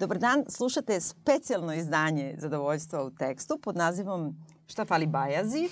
Dobar dan, slušate specijalno izdanje Zadovoljstva u tekstu pod nazivom Šta fali Bajazi?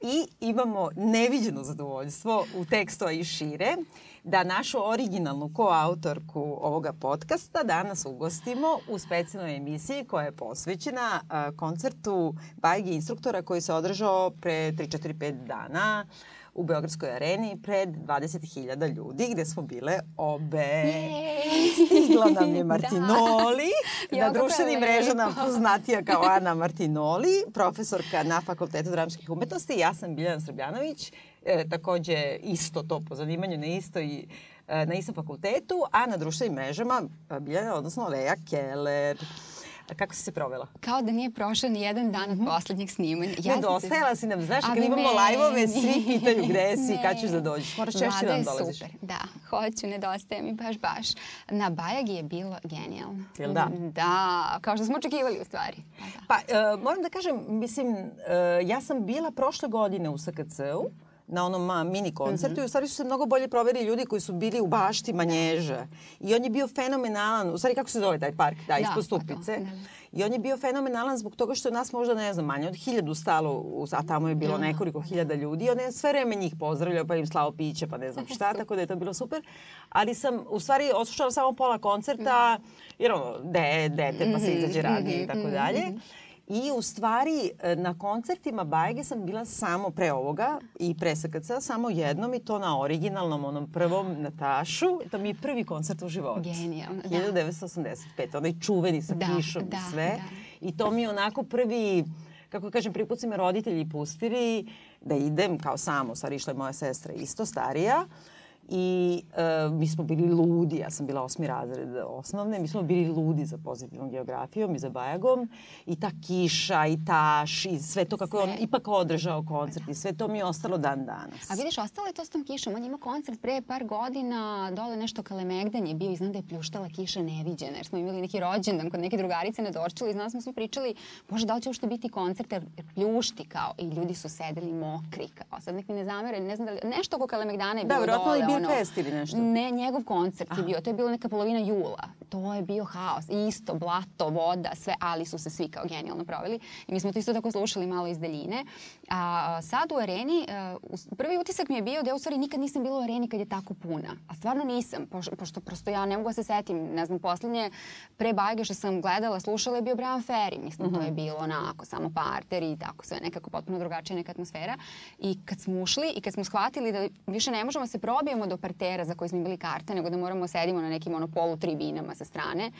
I imamo neviđeno zadovoljstvo u tekstu, i šire, da našu originalnu koautorku ovoga podcasta danas ugostimo u specijalnoj emisiji koja je posvećena koncertu Bajge instruktora koji se održao pre 3-4-5 dana u Beogradskoj areni pred 20.000 ljudi gde smo bile obe. Jej. Stigla nam je Martinoli, da. na društvenim mrežama poznatija kao Ana Martinoli, profesorka na Fakultetu dramskih umetnosti. Ja sam Biljana Srbljanović, e, takođe isto to po zanimanju na istoj e, na istom fakultetu, a na društvenim mrežama e, Biljana, odnosno Lea Keller. Kako si se provela? Kao da nije prošao ni jedan dan od poslednjeg snimanja. Ja Nedostajala si nam, znaš, kad imamo lajvove, svi pitaju gde si, kad ćeš da dođeš. Moraš češće Vlada da nam dolaziš. super, da, hoću, nedostaje mi baš, baš. Na Bajagi je bilo genijalno. Jel da? Da, kao što smo očekivali u stvari. Pa da. Pa, e, moram da kažem, mislim, e, ja sam bila prošle godine u SKC-u, na onom mini koncertu Mhm. i u stvari su se mnogo bolje proverili ljudi koji su bili u bašti Manježa. I on je bio fenomenalan, u stvari kako se zove taj park, da, ispod pa Stupice. da. I on je bio fenomenalan zbog toga što je nas možda, ne znam, manje od hiljadu stalo, a tamo je bilo Da. nekoliko hiljada ljudi. I on je sve vreme njih pozdravljao, pa im slao piće, pa ne znam šta, tako da je to bilo super. Ali sam, u stvari, oslušala samo pola koncerta, jer ono, de, dete, pa se Mhm, izađe radi i tako dalje. I u stvari e, na koncertima Bajge sam bila samo pre ovoga i pre SKC samo jednom i to na originalnom onom prvom Natašu. To mi je prvi koncert u životu. Genijalno, da. 1985. Onaj čuveni sa Da, kišom da, i sve. da. I to mi je onako prvi kako kažem, prvi put su me roditelji pustili da idem kao samo, stvari išla je moja sestra isto starija i e, mi smo bili ludi, ja sam bila osmi razred osnovne, mi smo bili ludi za pozitivnom geografijom i za Bajagom i ta kiša i taš i sve to kako je on Sve. ipak održao koncert i sve to mi je ostalo dan danas. A vidiš, ostalo je to s tom kišom. On je imao koncert pre par godina, dole nešto Kalemegdan je bio i znam da je pljuštala kiša neviđena, jer smo imali neki rođendan kod neke drugarice na Dorčelu i znam smo svi pričali, bože, da li će uopšte biti koncert, jer pljušti kao, i ljudi su sedeli mokri kao. Sad nek mi ne zamere, ne znam da li, nešto oko Kalemegdana je Da, bilo verovatno dole. Bio ono, fest ili nešto. Ne, njegov koncert je bio, to je bilo neka polovina jula. To je bio haos, isto, blato, voda, sve, ali su se svi kao genijalno proveli. I mi smo to isto tako slušali malo iz daljine. A sad u areni, us- prvi utisak mi je bio da ja u stvari nikad nisam bila u areni kad je tako puna. A stvarno nisam, pošto, pošto prosto ja ne mogu da se setim, ne znam, poslednje pre bajge što sam gledala, slušala je bio Brian Ferry. Mislim, to je bilo onako, samo parter i tako sve, nekako potpuno drugačija neka atmosfera. I kad smo ušli i kad smo shvatili da više ne možemo da se probijemo do partera za koji smo imali karte, nego da moramo da sedimo na nekim ono polu tribinama sa strane,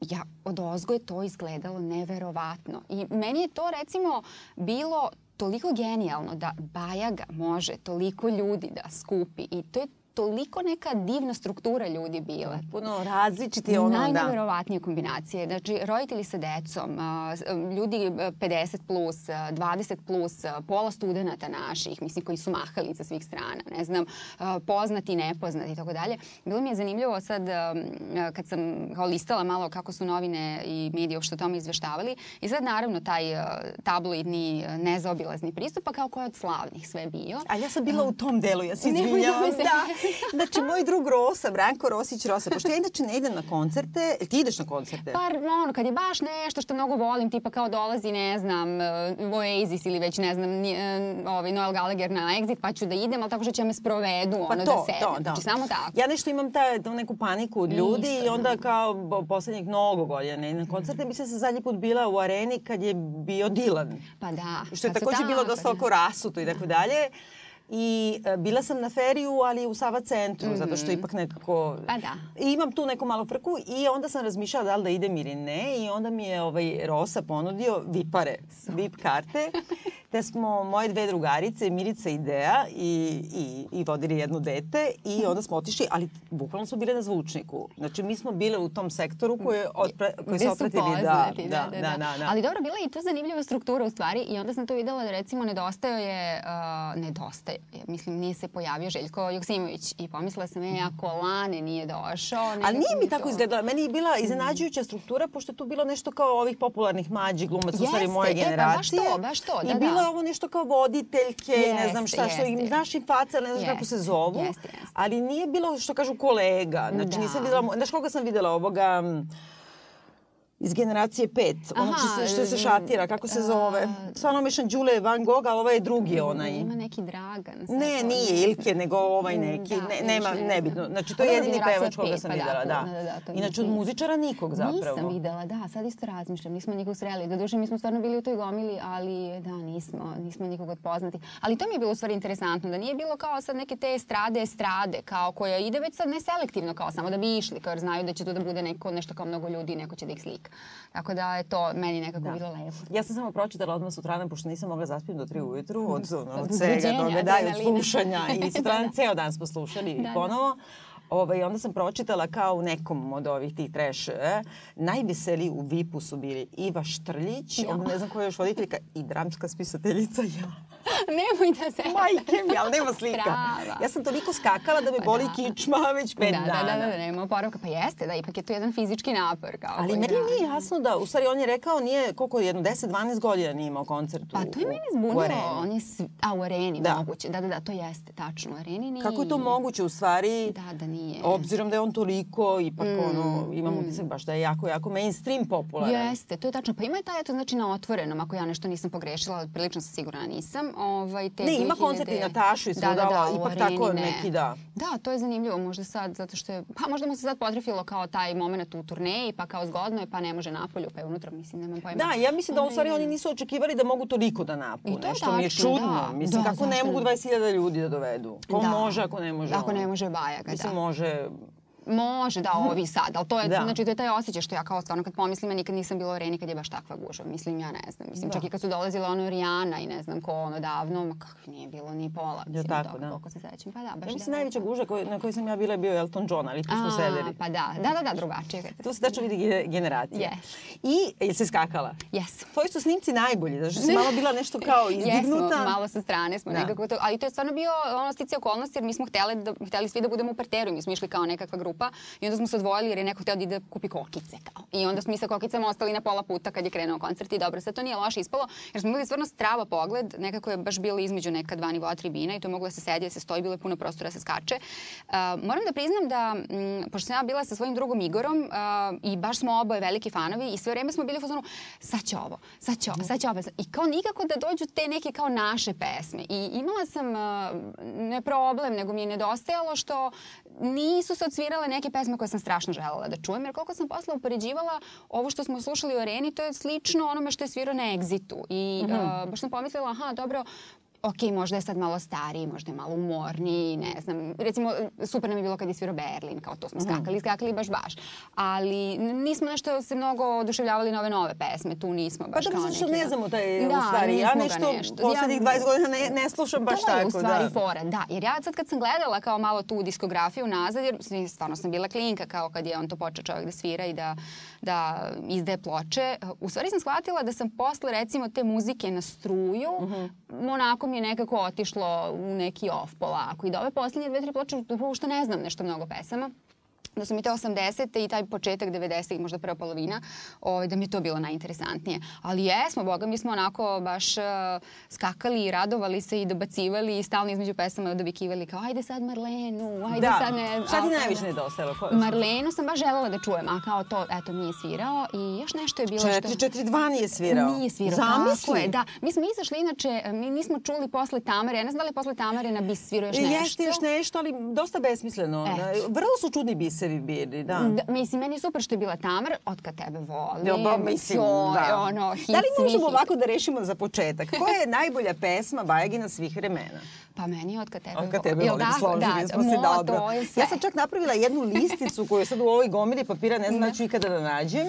ja, od ozgo je to izgledalo neverovatno. I meni je to recimo bilo toliko genijalno da Bajaga može toliko ljudi da skupi i to je toliko neka divna struktura ljudi bila. Puno različiti ono, da. Najneverovatnije kombinacije. Znači, roditelji sa decom, ljudi a, 50 plus, a, 20 plus, pola studenta naših, mislim, koji su mahali sa svih strana, ne znam, poznati, nepoznati i tako dalje. Bilo mi je zanimljivo sad, kad sam kao listala malo kako su novine i mediji uopšte o tome izveštavali, i sad naravno taj tabloidni, nezaobilazni pristup, pa kao ko je od slavnih sve bio. A ja sam bila u tom delu, ja se da izvinjavam. Da. Znači, moj drug Rosa, Branko Rosić Rosa, pošto ja inače ne idem na koncerte, ti ideš na koncerte? Par, ono, kad je baš nešto što mnogo volim, tipa kao dolazi, ne znam, uh, Oasis ili već, ne znam, ovaj, Noel Gallagher na Exit, pa ću da idem, ali tako što će me sprovedu, ono, Pa da to, sedem. to, da. Znači, samo tako. Ja nešto imam ta, tu neku paniku od ljudi Isto, i onda da. kao bo- poslednjih mnogo godina ne na koncerte. Mislim da sam zadnji put bila u areni kad je bio Dylan. Pa da. Što je takođe bilo tako, dosta da. oko rasuto i tako dalje. I e, bila sam na feriju, ali u Sava centru, zato što ipak nekako... Pa da. I imam tu neku malu frku i onda sam razmišljala da li da idem ili ne i onda mi je ovaj Rosa ponudio vipare, vip karte. Te smo moje dve drugarice, Milica i Dea i, i, i vodili jedno dete i onda smo otišli, ali bukvalno smo bile na zvučniku. Znači mi smo bile u tom sektoru koji, je otpre, Gde se su opratili. poznati, da, da, da, da, da. Ali dobro, bila je i tu zanimljiva struktura u stvari i onda sam to videla da recimo nedostajao je, uh, nedostaje, je, mislim nije se pojavio Željko Joksimović i pomislila sam, e, ako Lane nije došao... Ali nije mi to- tako izgledala. Meni je bila iznenađujuća struktura, pošto je tu bilo nešto kao ovih popularnih mlađih glumaca, u stvari moje e, pa baš generacije. to, baš to, da, I da. bilo ovo nešto kao voditeljke, i ne znam šta, što im znaš im faca, ne znaš kako Jeste, se zovu. jeste, jeste. Ali nije bilo što kažu kolega. Znači Da. nisam videla, znaš koga sam videla ovoga... m, iz generacije 5, onog što se, što se šatira, kako se zove. Stvarno mišljam Đule Van Gogh, ali ovaj je drugi onaj. Ima neki Dragan. sad Ne, nije Ilke, nego ovaj neki. Da, ne, nema, ne nebitno. Znači, to je jedini pevač koga sam pa da, videla, da. da, da, Inače, od muzičara nikog zapravo. Nisam videla, da, sad isto razmišljam, nismo nikog sreli. Doduše, mi smo stvarno bili u toj gomili, ali da, nismo, nismo nikog od poznatih. Ali to mi je bilo u stvari interesantno, da nije bilo kao sad neke te estrade, estrade, kao koja ide već sad neselektivno, kao samo da bi išli, kao jer znaju da će tu da bude neko, nešto kao mnogo ljudi i neko će da ih slika. Tako da je to meni nekako Da. bilo lepo. Ja sam samo pročitala odmah sutradan, pošto nisam mogla zaspim do 3 ujutru, od, ono, od Od svega toga, da, od slušanja. I sutradan ceo dan smo slušali Da, da. Ovaj, onda sam pročitala kao u nekom od ovih tih trash, e, najveseliji u VIP-u su bili Iva Štrljić, Ja. onda ne znam koja je još voditeljka, i dramska spisateljica ja. Nemoj da se... Majke mi, ali nema slika. Prava. Ja sam toliko skakala da me Pa boli da. kičma već pet da, dana. Da, da, da, nema oporavka. Pa jeste, da, ipak je to jedan fizički napor. Kao Ali meni nije jasno da, u stvari on je rekao, nije, koliko, jedno 10-12 godina nije imao koncert u, Pa to je u zbunilo. On je svi, a u areni Da. moguće. Da, da, da, to jeste tačno. U areni nije. Kako je to moguće u stvari? Da, da nije. Obzirom da je on toliko, ipak Mm, ono, imam utisak baš da je jako, jako mainstream popularan. Jeste, to je tačno. Pa ima je taj, eto, znači na otvorenom, ako ja nešto nisam pogrešila, prilično sam sigurna da nisam. Ovaj, te Ne, ima 2000 koncerti Natašu i da, svuda, da, da, ali u ipak areni tako ne. neki, da. Da, to je zanimljivo možda sad, zato što je, pa možda mu se sad potrefilo kao taj moment u turneji, pa kao zgodno je, pa ne može napolju, pa je unutra, mislim, nemam pojma. Da, ja mislim da u Ali stvari oni nisu očekivali da mogu toliko da I je što mi je tačno, čudno. da. Mislim, Da, kako ne mogu ne? 20.000 ljudi da dovedu? Ko Da. može, ako ne može Ako on? ne može Bajaga, Mislim, da. može... že Može, da, ovi sad, ali to je, Da. znači, to je taj osjećaj što ja kao stvarno kad pomislim, ja nikad nisam bila u areni kad je baš takva gužva. Mislim, ja ne znam. Mislim, Da. čak i kad su dolazile ono Rijana i ne znam ko ono davno, ma kakvi nije bilo ni pola. Mislim, tako, toga, da. Koliko se sećam. Pa da, baš Ja mislim, da- najveća guža koj, na kojoj sam ja bila je bio Elton John, ali tu smo sedeli. Pa da, da, da, da, drugačije. kad se- Tu se tačno vidi ge- generacija. Yes. I, jel si skakala? Jes. Tvoji su snimci najbolji, što si malo bila nešto kao izdignuta. Jesmo, malo sa strane smo Da. nekako to, ali to je stvarno bio ono stice okolnosti jer mi smo hteli, da, hteli svi da budemo u parteru mi smo išli kao nekakva grupa i onda smo se odvojili jer je neko hteo da ide kupi kokice kao. I onda smo mi sa kokicama ostali na pola puta kad je krenuo koncert i dobro, sad to nije loše ispalo jer smo imali stvarno strava pogled, nekako je baš bilo između neka dva nivoa tribina i to je moglo da se sedi, da se stoji, bilo je puno prostora da se skače. Uh, moram da priznam da, mm, pošto sam ja bila sa svojim drugom Igorom uh, i baš smo oboje veliki fanovi i sve vreme smo bili u fazonu sad će ovo, sad će ovo, sad će ovo. I kao nikako da dođu te neke kao naše pesme. I imala sam, uh, ne problem, nego mi je nedostajalo što nisu se odsvirale neke pesme koje sam strašno želela da čujem, jer koliko sam posle upoređivala ovo što smo slušali u areni, to je slično onome što je svirao na Exitu. I uh, baš sam pomislila, aha, dobro, ok, možda je sad malo stariji, možda je malo umorniji, ne znam. Recimo, super nam je bilo kad je svirao Berlin, kao to smo skakali, skakali baš baš. Ali nismo nešto se mnogo oduševljavali na ove nove pesme, tu nismo Pa baš da, kao zato što neki... ne znamo taj, da, u stvari, ja ga nešto, poslednjih 20 godina ne, ne slušam baš to tako. je u stvari da. fora, da. Jer ja sad kad sam gledala kao malo tu diskografiju nazad, jer stvarno sam bila klinka kao kad je on to počeo čovjek da svira i da, da izdaje ploče. U stvari sam shvatila da sam posle recimo te muzike na struju, onako mi je nekako otišlo u neki off polako. I da ove poslednje dve, tri ploče, što ne znam nešto mnogo pesama, da su mi te 80. i taj početak 90. možda prva polovina, ovaj, da mi je to bilo najinteresantnije. Ali jesmo, boga, mi smo onako baš uh, skakali i radovali se i dobacivali i stalno između pesama dobikivali kao ajde sad Marlenu, ajde Da. sad ne... Šta ti najviše nedostajalo? Ko- Marlenu sam baš želela da čujem, a kao to, eto, nije svirao i još nešto je bilo što... 4-4-2 nije svirao. Nije svirao, Zamisli. tako je, da. Mi smo izašli, inače, mi nismo čuli posle Tamare, ja ne znam da li posle Tamare na bis svirao još nešto. Jeste još nešto, ali dosta besmisleno. Da, Vrlo su čudni bisevi bili, da. Da, mislim, meni je super što je bila Tamar, od kad tebe volim. Ja, ba, mislim, to da. ono, hit da li možemo svih ovako da rešimo za početak? Koja je najbolja pesma Bajagina svih vremena? Pa meni je od kad tebe Od kad tebe volim, tako? složili da, smo se mo, dobro. To je sve. Ja sam čak napravila jednu listicu koju sad u ovoj gomili papira ne znam da ću ikada da nađem.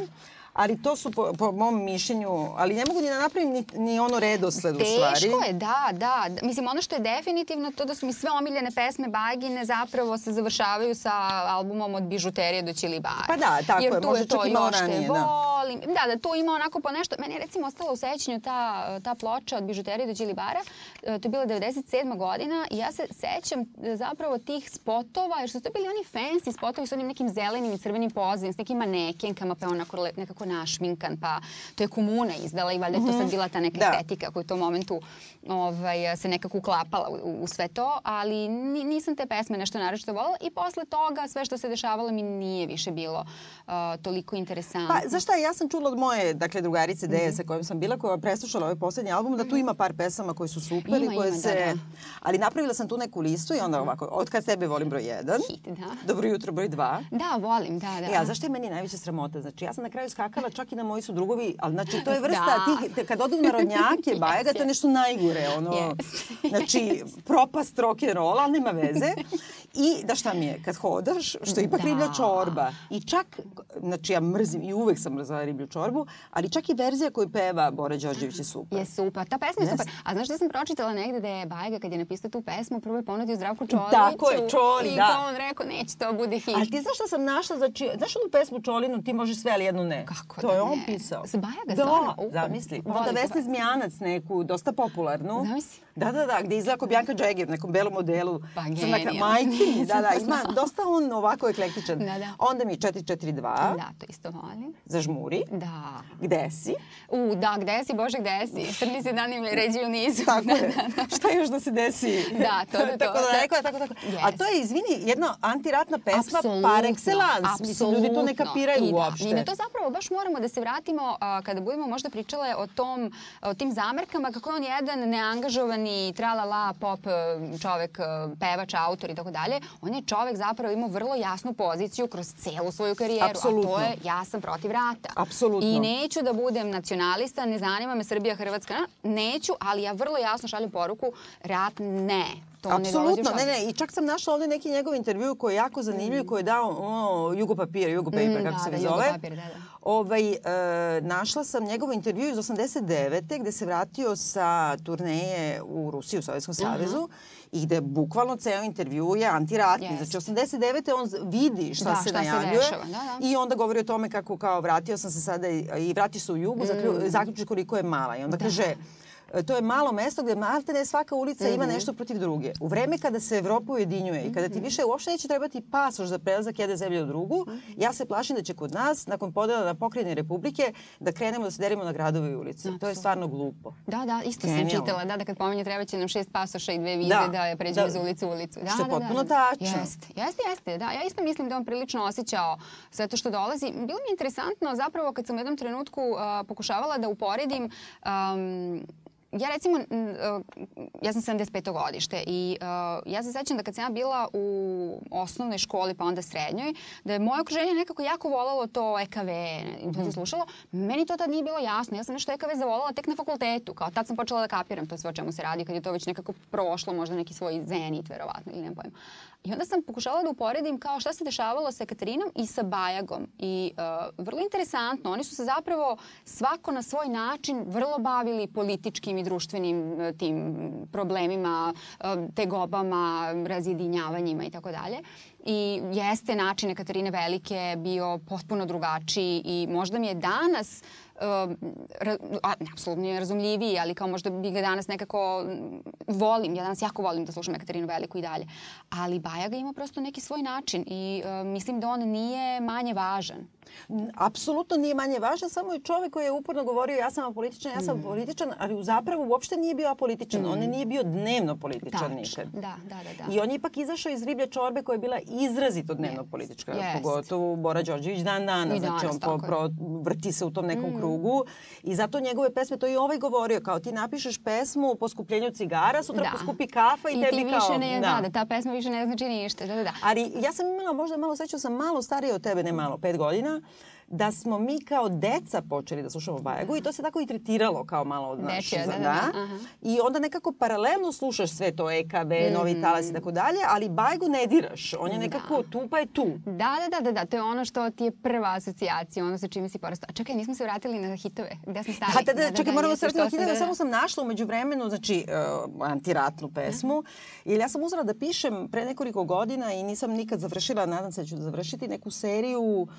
Ali to su po, po mom mišljenju, ali ne mogu ni da napravim ni, ni ono redosled u stvari. Teško je, da, da. Mislim, ono što je definitivno to da su mi sve omiljene pesme Bagine zapravo se završavaju sa albumom od bižuterije do Ćilibara. Pa da, tako Jer je, tu možda je to čak i malo još te ranije, da. Volim. Da, da, tu ima onako po nešto. Meni je recimo ostala u sećanju ta, ta ploča od bižuterije do Ćilibara. E, To je bila 97. godina i ja se sećam e, zapravo tih spotova, jer su to bili oni fancy spotovi s onim nekim zelenim i crvenim pozadinama, s nekim manekenkama, pa onako nekako našminkan, pa to je komuna izdala i valjda je to sad bila ta neka Da. estetika koja u tom momentu ovaj, se nekako uklapala u, u sve to, ali ni, nisam te pesme nešto naročito volila i posle toga sve što se dešavalo mi nije više bilo uh, toliko interesantno. Pa, znaš šta, ja ja sam čula od moje, dakle, drugarice Deje mm. sa kojom sam bila, koja je preslušala ovaj poslednji album, da tu ima par pesama koje su super Ima, i koje ima, se... da, da. Ali napravila sam tu neku listu i onda ovako, od kad tebe volim broj 1, Hit, da. Dobro jutro broj 2. Da, volim, da, da. E, a zašto je meni najveća sramota? Znači, ja sam na kraju skakala čak i na moji su drugovi, ali znači, to je vrsta Da. tih, kad odu na rodnjake, bajaga, to je nešto najgore, ono, Yes. znači, propast rock'n'rolla, ali nema veze. I da šta mi je, kad hodaš, što je ipak Da. riblja čorba, i čak, znači ja mrzim i uvek sam mrzala riblju čorbu, ali čak i verzija koju peva Bora Đorđević je super. Je super. Ta pesma je Jeste. super. A znaš da sam pročitala negde da je Bajega kad je napisao tu pesmu prvo je ponudio Zdravku Čoliću. Tako je, Čoli, I da. kao on rekao neće to bude hit. Ali ti znaš šta sam našla? Znači, znaš onu pesmu Čolinu, ti možeš sve, ali jednu ne? Kako to da je on ne? pisao. S Bajaga, da, stvarno? Zamisli. Onda Vesna baš. Zmijanac neku, dosta popularnu. Zamisli. Da, da, da, gde izgleda kao Bjanka Džegir, nekom belom modelu. Pa. Majke mi, da, da, ima dosta on ovako eklektičan. Da, da. Onda mi 442, Da, to isto volim. zažmuri, Da. gde si? U, da, gde si, Bože, gde si? Crni se dani ređuju nizu. Tako da, je. Šta još da se desi? Da, to, to, to. tako da, Da. je, tako, tako. A Yes. to je, izvini, jedna antiratna pesma Apsolutno, par excellence. Mislim, ljudi to ne kapiraju I da, uopšte. I na to zapravo baš moramo da se vratimo a, kada budemo možda pričale o tom, o tim zamerkama, kako je on jedan neangažovani tralala pop e, čovek, e, pevač, autor i tako dalje. On je čovek zapravo imao vrlo jasnu poziciju kroz celu svoju karijeru, Apsolutno. a to je ja sam protiv rata. Apsolutno. I neću da budem nacionalista, ne zanima me Srbija, Hrvatska, ne, neću, ali ja vrlo jasno šaljem poruku, rat ne. To Apsolutno, ne, ne. I čak sam našla ovde neki njegov intervju koji je jako zanimljiv, koji je dao ono, Jugo papir, Jugo paper, Mm, kako da, se da, Jugo zove. papir, da, da. Ovaj, e, našla sam njegov intervju iz 89. gde se vratio sa turneje u Rusiji, u Sovjetskom savezu i gde bukvalno ceo intervju je antiratni. Jeste. Znači, 89. on vidi šta Da, se šta se najavljuje dešava, da, da. i onda govori o tome kako kao vratio sam se sada i, i vratio se u jugu, mm. zaključi koliko je mala. I onda kaže, e, to je malo mesto gde maltene svaka ulica ima Mhm. nešto protiv druge. U vreme kada se Evropa ujedinjuje i kada Mhm. ti više uopšte neće trebati pasoš za prelazak jedne zemlje u drugu, Mhm. ja se plašim da će kod nas, nakon podela na pokrajine republike, da krenemo da se delimo na gradove i ulice. To je stvarno glupo. Da, da, isto sam Genijalno. čitala, da, da kad pominje treba će nam šest pasoša i dve vize Da, da, da pređemo da. iz ulice u ulicu. Da, Što je da, potpuno da, tačno. Jeste, jeste, jeste, da. Ja isto mislim da on prilično osjećao sve to što dolazi. Bilo mi je interesantno zapravo kad sam u jednom trenutku uh, pokušavala da uporedim um, Ja recimo, uh, ja sam 75. godište i uh, ja se sećam da kad sam ja bila u osnovnoj školi pa onda srednjoj, da je moje okruženje nekako jako volalo to EKV, i to se slušalo. Meni to tad nije bilo jasno. Ja sam nešto EKV zavolala tek na fakultetu. Kao tad sam počela da kapiram to sve o čemu se radi, kad je to već nekako prošlo, možda neki svoj zenit, verovatno, ili nemam pojma. I onda sam pokušala da uporedim kao šta se dešavalo sa Katarinom i sa Bajagom. I uh, vrlo interesantno, oni su se zapravo svako na svoj način vrlo bavili političkim društvenim uh, tim problemima, uh, tegobama, razjedinjavanjima i tako dalje. I jeste način Katarine Velike bio potpuno drugačiji i možda mi je danas ne, apsolutno nije razumljiviji, ali kao možda bi ga danas nekako mm, volim, ja danas jako volim da slušam Ekaterinu Veliku i dalje. Ali Bajaga ima prosto neki svoj način i uh, mislim da on nije manje važan. Apsolutno nije manje važan, samo je čovek koji je uporno govorio ja sam apolitičan, ja Mm. sam političan, ali u zapravo uopšte nije bio apolitičan. On nije bio dnevno političan Tačno. nikad. Da, da, da. da. I on je ipak izašao iz riblje čorbe koja je bila izrazito dnevno Jest. politička, Jest. pogotovo Bora Đorđević dan danas, I znači danas, on po, je. pro, vrti se u tom nekom krugu i zato njegove pesme, to i ovaj govorio, kao ti napišeš pesmu o poskupljenju cigara, sutra Da. poskupi kafa i, I tebi ti kao... više ne, da. da, ta pesma više ne znači ništa. Da, da, da. Ali ja sam imala možda malo sreću, sam malo starija od tebe, ne malo, pet godina, da smo mi kao deca počeli da slušamo Bajagu i to se tako i tretiralo kao malo od. Dečija, da, da, da, aha. I onda nekako paralelno slušaš sve to EKB, Novi Mhm. talas i tako dalje, ali Bajagu ne diraš. On je nekako tu pa je tu. Da, da, da, da, da, to je ono što ti je prva asocijacija, ono sa čime si porastao. A čekaj, nismo se vratili na hitove. Gde smo stali? Da, da, da, čekaj, moramo se vratiti na hitove, da, da. samo sam našla umeđu vremenu, znači, uh, antiratnu pesmu. Jer ja sam uzela da pišem pre nekoliko godina i nisam nikad završila, nadam se da ću da završiti, neku seriju uh,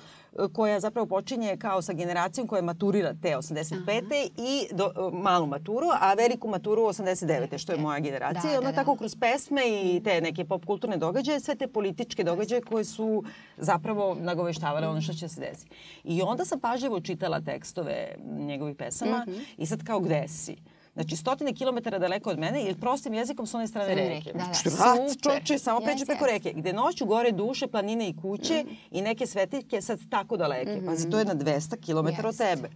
koja zapravo počinje kao sa generacijom koja maturira te 85. i do, uh, malu maturu, a veliku maturu 89. što je moja generacija. Da, I onda da, da. tako kroz pesme i te neke pop kulturne događaje, sve te političke događaje koje su zapravo nagoveštavale ono što će se desiti. I onda sam pažljivo čitala tekstove njegovih pesama Mhm. i sad kao gde si? Znači, stotine kilometara daleko od mene, jer prostim jezikom su one strane reke. da, da. Što rat, Super. čoče, samo Yes, pređe preko yes. reke. Gde noću gore duše, planine i kuće Mhm. i neke svetiljke sad tako daleke. Pazi, to je na 200 kilometara od Jeste. tebe.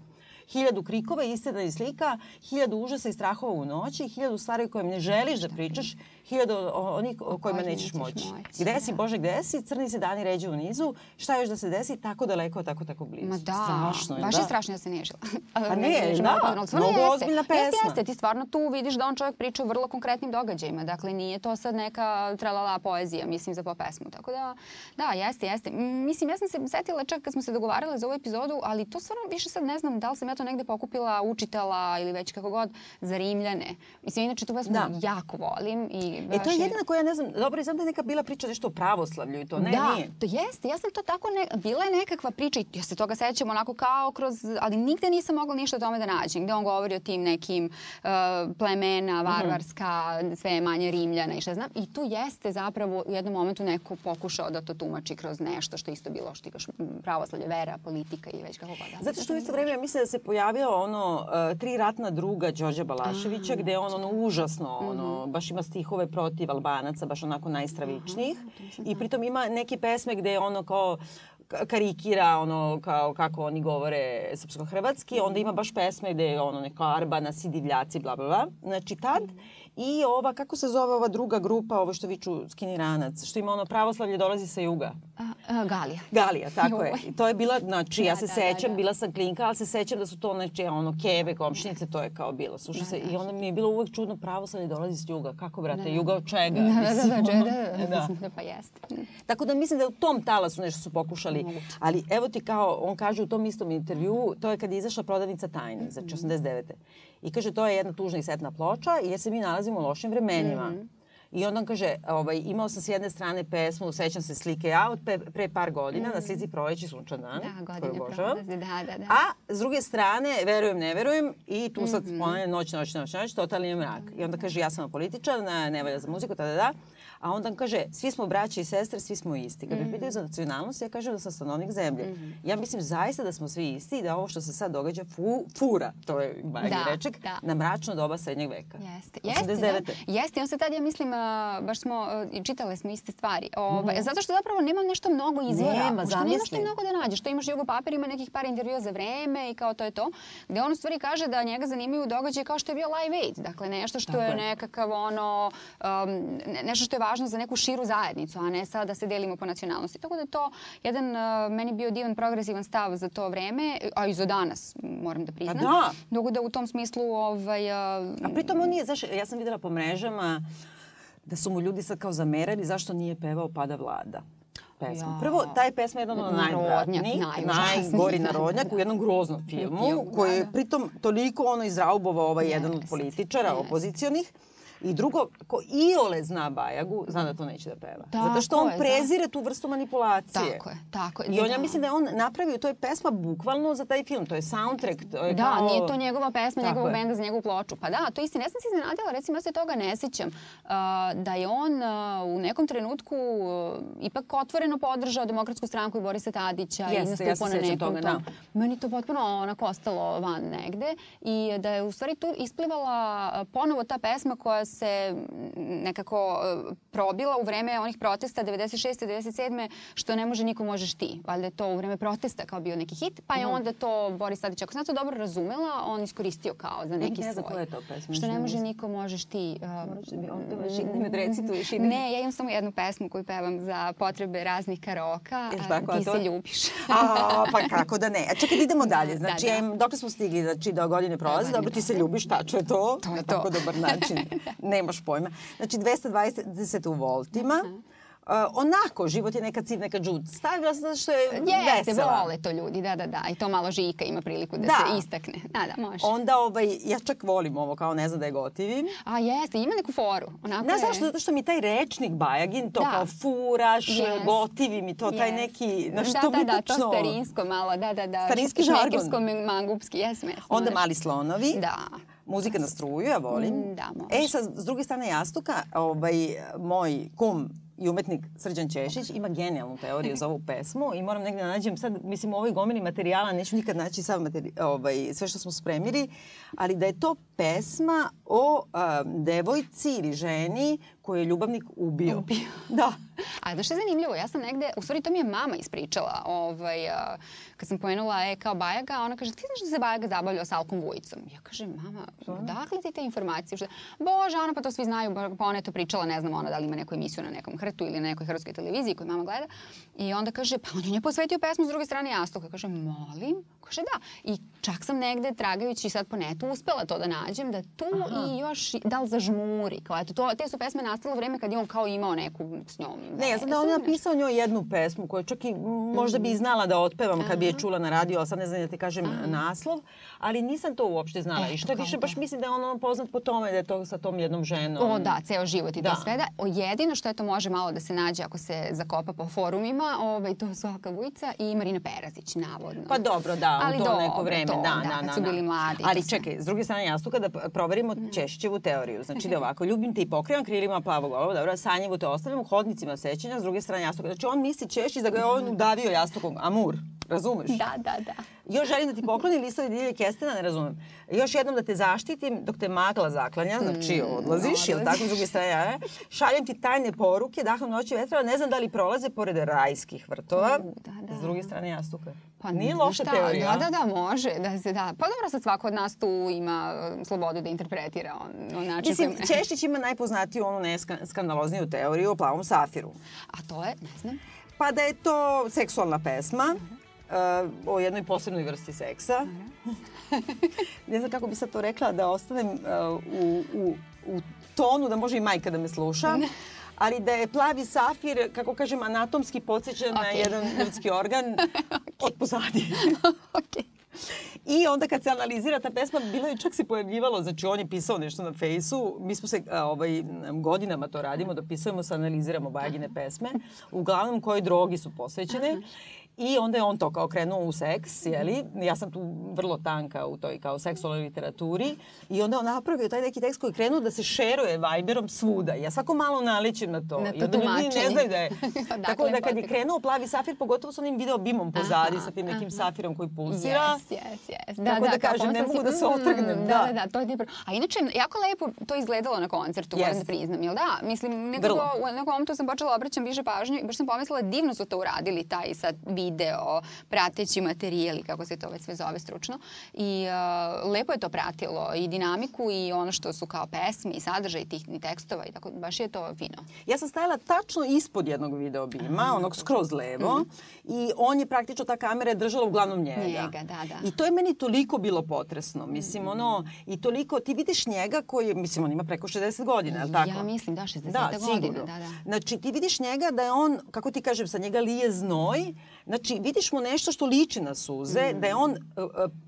Hiljadu krikova, istina slika, hiljadu užasa i strahova u noći, hiljadu stvari o kojima ne želiš da pričaš, hiljadu o- onih o kojima nećeš moći. moći, Gde si, da. Bože, gde si? Crni se dani ređu u nizu. Šta još da se desi? Tako daleko, tako, tako blizu. Ma da, Strašno je, baš da. je strašno ja se nežila. Pa ne, da, mnogo ozbiljna pesma. Jeste, jeste, ti stvarno tu vidiš da on čovjek priča o vrlo konkretnim događajima. Dakle, nije to sad neka tralala poezija, mislim, za pop pesmu. Tako da, da, jeste, jeste. Mislim, ja sam se setila čak kad smo se dogovarale za ovu epizodu, ali to stvarno više sad ne znam da li sam ja to negde pokupila, učitala ili već kako god za Rimljane. Mislim, inače tu pesmu Da. jako volim. I E, baš to je jedina koja ne znam, dobro, i znam da je neka bila priča nešto o pravoslavlju i to, ne, da, nije. to jeste. Ja sam to tako, ne, bila je nekakva priča i ja se toga sećam onako kao kroz, ali nigde nisam mogla ništa o tome da nađem. Gde on govori o tim nekim uh, plemena, varvarska, sve je manje rimljana i šta znam. I tu jeste zapravo u jednom momentu neko pokušao da to tumači kroz nešto što isto bilo, što m, pravoslavlje, vera, politika i već kako god. Ali Zato što u isto vreme ja mislim da se pojavio ono uh, tri ratna druga Đorđa Balaševića gde on ono užasno ono baš ima stihove protiv Albanaca baš onako najstravičnijih i pritom ima neke pesme gde ono kao ka- karikira ono kao kako oni govore srpsko-hrvatski, onda ima baš pesme gde je ono neka Arbana, si divljaci, bla bla bla. Znači tad i ova, kako se zove ova druga grupa, ovo što viču skiniranac, što ima ono pravoslavlje dolazi sa juga. A, Galija. Galija, tako je. I to je bila, znači, ja Da, se da, sećam, da, da. bila sam klinka, ali se sećam da su to, znači, ono, keve, komšinice, to je kao bilo. Slušaj se, i onda mi je bilo uvek čudno, pravoslavlje dolazi s juga. Kako, brate, juga od čega? Da, da, da, da, da, da, da. da, pa jeste. Tako da mislim da u tom talasu nešto su pokušali. Ali evo ti kao, on kaže u tom istom intervju, to je kad je izašla prodavnica tajni, znači 89. I kaže, to je jedna tužna i setna ploča jer se mi nalazimo u lošim vremenima. I onda on kaže, ovaj, imao sam s jedne strane pesmu, sećam se slike ja od pe, pre par godina, na slici proleći sunčan dan. Da, koju obožavam. da, da, da. A s druge strane, verujem, ne verujem i tu sad mm -hmm. noć, noć, noć, noć, totalni mrak. I onda kaže, ja sam političar, ne, valja za muziku, tada, da. A onda on kaže, svi smo braće i sestre, svi smo isti. Kad Mhm. me pitaju za nacionalnost, ja kažem da sam stanovnik zemlje. Ja mislim zaista da smo svi isti i da ovo što se sad događa fu, fura, to je Bajagi Da, reček, da. na mračno doba srednjeg veka. Jeste, jeste, 89. da. Jeste, on se tad, ja mislim, a, baš smo, i čitale smo iste stvari. Ovaj, Zato što zapravo nema nešto mnogo izvora. Nema, Pošto nemaš zamisli. ti mnogo da nađeš. To imaš Jugo papir, ima nekih par intervjua za vreme i kao to je to. Gde on u stvari kaže da njega zanimaju događaje kao što je bio Live Aid. Dakle, nešto što Tako je je. nekakav ono, um, ne- nešto što je važno za neku širu zajednicu, a ne sad da se delimo po nacionalnosti. Tako da je to jedan, uh, meni bio divan progresivan stav za to vreme, a i za danas, moram da priznam. da. Tako da u tom smislu ovaj, uh, A pritom on nije, znaš, ja sam videla po mrežama da su mu ljudi sad kao zamerali zašto nije pevao Pada vlada pesmu. Ja. Prvo, ta je pesma jedan od najvratnijih, najgori narodnjak u jednom groznom filmu, koji je da. pritom toliko ono izraubovao ovaj jedan od političara, opozicionih. I drugo, ko iole zna Bajagu, zna da to neće da peva. Zato što Tako on je, prezire tu vrstu manipulacije. Tako je, tako je. I on, ja Da. mislim da je on napravio, to je pesma bukvalno za taj film, to je soundtrack. To je Da, kao... nije to njegova pesma, Tako njegovog je. benda za njegovu ploču. Pa da, to istina. Ja sam se iznenadila, recimo ja se toga ne sećam, uh, da je on uh, u nekom trenutku uh, ipak otvoreno podržao demokratsku stranku i Borisa Tadića i Jeste, ja se nastupao na sećam nekom toga, tom. Meni to potpuno onako ostalo van negde i da je u stvari tu isplivala ponovo ta pesma koja se mm, nekako uh, probila u vreme onih protesta 96. 97. što ne može niko možeš ti. Valjda je to u vreme protesta kao bio neki hit, pa je Mhm. onda to Boris Tadić, ako sam to dobro razumela, on iskoristio kao za neki Ne znam svoj. koja je to pesma, Što ne ne može znam. niko možeš ti. um, Morat ću da mi opevaš i da mi odrecituješ ide. Ne, ja imam samo jednu pesmu koju pevam za potrebe raznih karoka. Jel tako, ti to se ljubiš. A, pa kako da ne. A čekaj, da idemo dalje. Znači, da. im, dok smo stigli, znači, da godine prolaze, dobro, ti se ljubiš, tačno je to. To je na to. tako dobar način. Nemaš pojma. Znači, 220 u voltima. Uh, onako, život je neka civ, neka džud. Stavila sam zato što je Jeste, vesela. vole to ljudi, da, da, da. I to malo žika ima priliku da, Da. se istakne. Da, da, može. Onda, ovaj, ja čak volim ovo, kao ne znam da je gotivim. A jeste, ima neku foru. Onako Znaš je... zašto? Zato što mi taj rečnik Bajagin, to Da. kao furaš, Yes. gotivi mi to, taj Yes. neki, znaš, da, to da, mi da, to starinsko malo, da, da, da. Starinski žargon. Šmekersko, mangupski, jes, jes. Onda mali slonovi. Da. Muzika na struju, ja volim. Mm, da, može. E, sad, s druge strane jastuka, ovaj, moj kum i umetnik Srđan Češić ima genijalnu teoriju za ovu pesmu i moram negde da nađem sad, mislim, u ovoj gomili materijala neću nikad naći sav materi, ovaj, sve što smo spremili, ali da je to pesma o a, devojci ili ženi koju je ljubavnik ubio. Ubio. Da. A da što je zanimljivo, ja sam negde, u stvari to mi je mama ispričala, ovaj, kad sam pomenula e, kao Bajaga, ona kaže, ti znaš da se Bajaga zabavljao sa Alkom Vujicom? Ja kažem, mama, dakle ti te informacije? Bože, ona pa to svi znaju, pa ona je to pričala, ne znam ona da li ima neku emisiju na nekom hrtu ili nekoj hrvatskoj televiziji koju mama gleda. I onda kaže, pa on je posvetio pesmu s druge strane jastuka. Kaže, molim? Kaže, da. I čak sam negde, tragajući sad po netu, uspela to da nađem, da tu Aha. i još, da li zažmuri. Kao, eto, to, te su pesme nastale u vreme kad je on kao imao neku s njom. Ne, ja znam da on je napisao njoj jednu pesmu koju čak i možda bi i znala da otpevam kad bi je čula na radio, ali sad ne znam da ti kažem Aha. naslov, ali nisam to uopšte znala. Eto, I što više, baš mislim da je on poznat po tome da je to sa tom jednom ženom. O da, ceo život i da. sve da. O, jedino što je to može malo da se nađe ako se zakopa po forumima, ovaj, to su Alka Vujica i Marina Perazić, navodno. Pa dobro, da, ali u to dobro, neko vreme, to, da, da, da, kad su bili mladi. Ali čekaj, s druge strane jastuka da proverimo Češćevu teoriju. Znači da ovako, ljubim te i pokrivam krilima plavog olova, dobro, sanjevu te ostavljam u hodnicima sećanja, s druge strane jastuka. Znači on misli Češić da ga je on udavio jastukom, amur. Razumeš? Da, da, da. Još želim da ti poklonim listovi divlje kestena, ne razumem. Još jednom da te zaštitim dok te magla zaklanja, znači mm, odlaziš, mm, ili tako, s druge strane, ja, šaljem ti tajne poruke, dahom noći vetrova, ne znam da li prolaze pored rajskih vrtova, mm, da, da. s druge strane jastuka. Pa nije loša šta, teorija. Da, da, da, može. Da se, da. Pa dobro, sad svako od nas tu ima um, slobodu da interpretira on, on način. Mislim, kojim... Češić ima najpoznatiju onu neskandalozniju teoriju o plavom safiru. A to je, ne znam. Pa da je to seksualna pesma. Uh -huh uh, o jednoj posebnoj vrsti seksa. ne znam kako bi sad to rekla, da ostanem uh, u, u, u tonu da može i majka da me sluša. ali da je plavi safir, kako kažem, anatomski podsjećan okay. na jedan ljudski organ okay. od pozadi. okay. I onda kad se analizira ta pesma, bilo je čak se pojavljivalo, znači on je pisao nešto na fejsu, mi smo se ovaj, godinama to radimo, dopisujemo se, analiziramo Bajagine pesme, uglavnom koje drogi su posvećene. I onda je on to kao krenuo u seks, jeli? Ja sam tu vrlo tanka u toj kao seksualnoj literaturi. I onda on napravio taj neki tekst koji je krenuo da se šeruje Viberom svuda. Ja svako malo naličim na to. Na to ljudi ne znaju da je. Tako da kad je krenuo plavi safir, pogotovo sa onim video bimom pozadi, aha, sa tim nekim aha. safirom koji pulsira. Yes, yes, yes. Da, tako da, da kažem, ne mogu da se otrgnem. Mm, da, da, da, to je. A inače, jako lepo to izgledalo na koncertu, yes. moram da priznam, jel da? Mislim, nekako, u nekom momentu sam počela obraćam više pažnje i baš sam pomislila divno su to uradili, taj sad video, prateći materijali, kako se to već sve zove stručno. I uh, lepo je to pratilo i dinamiku i ono što su kao pesme i sadržaj tih ni tekstova i tako, baš je to fino. Ja sam stajala tačno ispod jednog video bima, Aha. onog skroz levo, mm. i on je praktično, ta kamera je držala uglavnom njega. Njega, da, da. I to je meni toliko bilo potresno. Mislim, mm. ono, i toliko, ti vidiš njega koji, mislim, on ima preko 60 godina, je li tako? Ja mislim, da, 60 da, godina. Sigurno. Da, da. Znači, ti vidiš njega da je on, kako ti kažem, sa njega lije znoj, Znači, vidiš mu nešto što liči na suze, mm. da je on uh,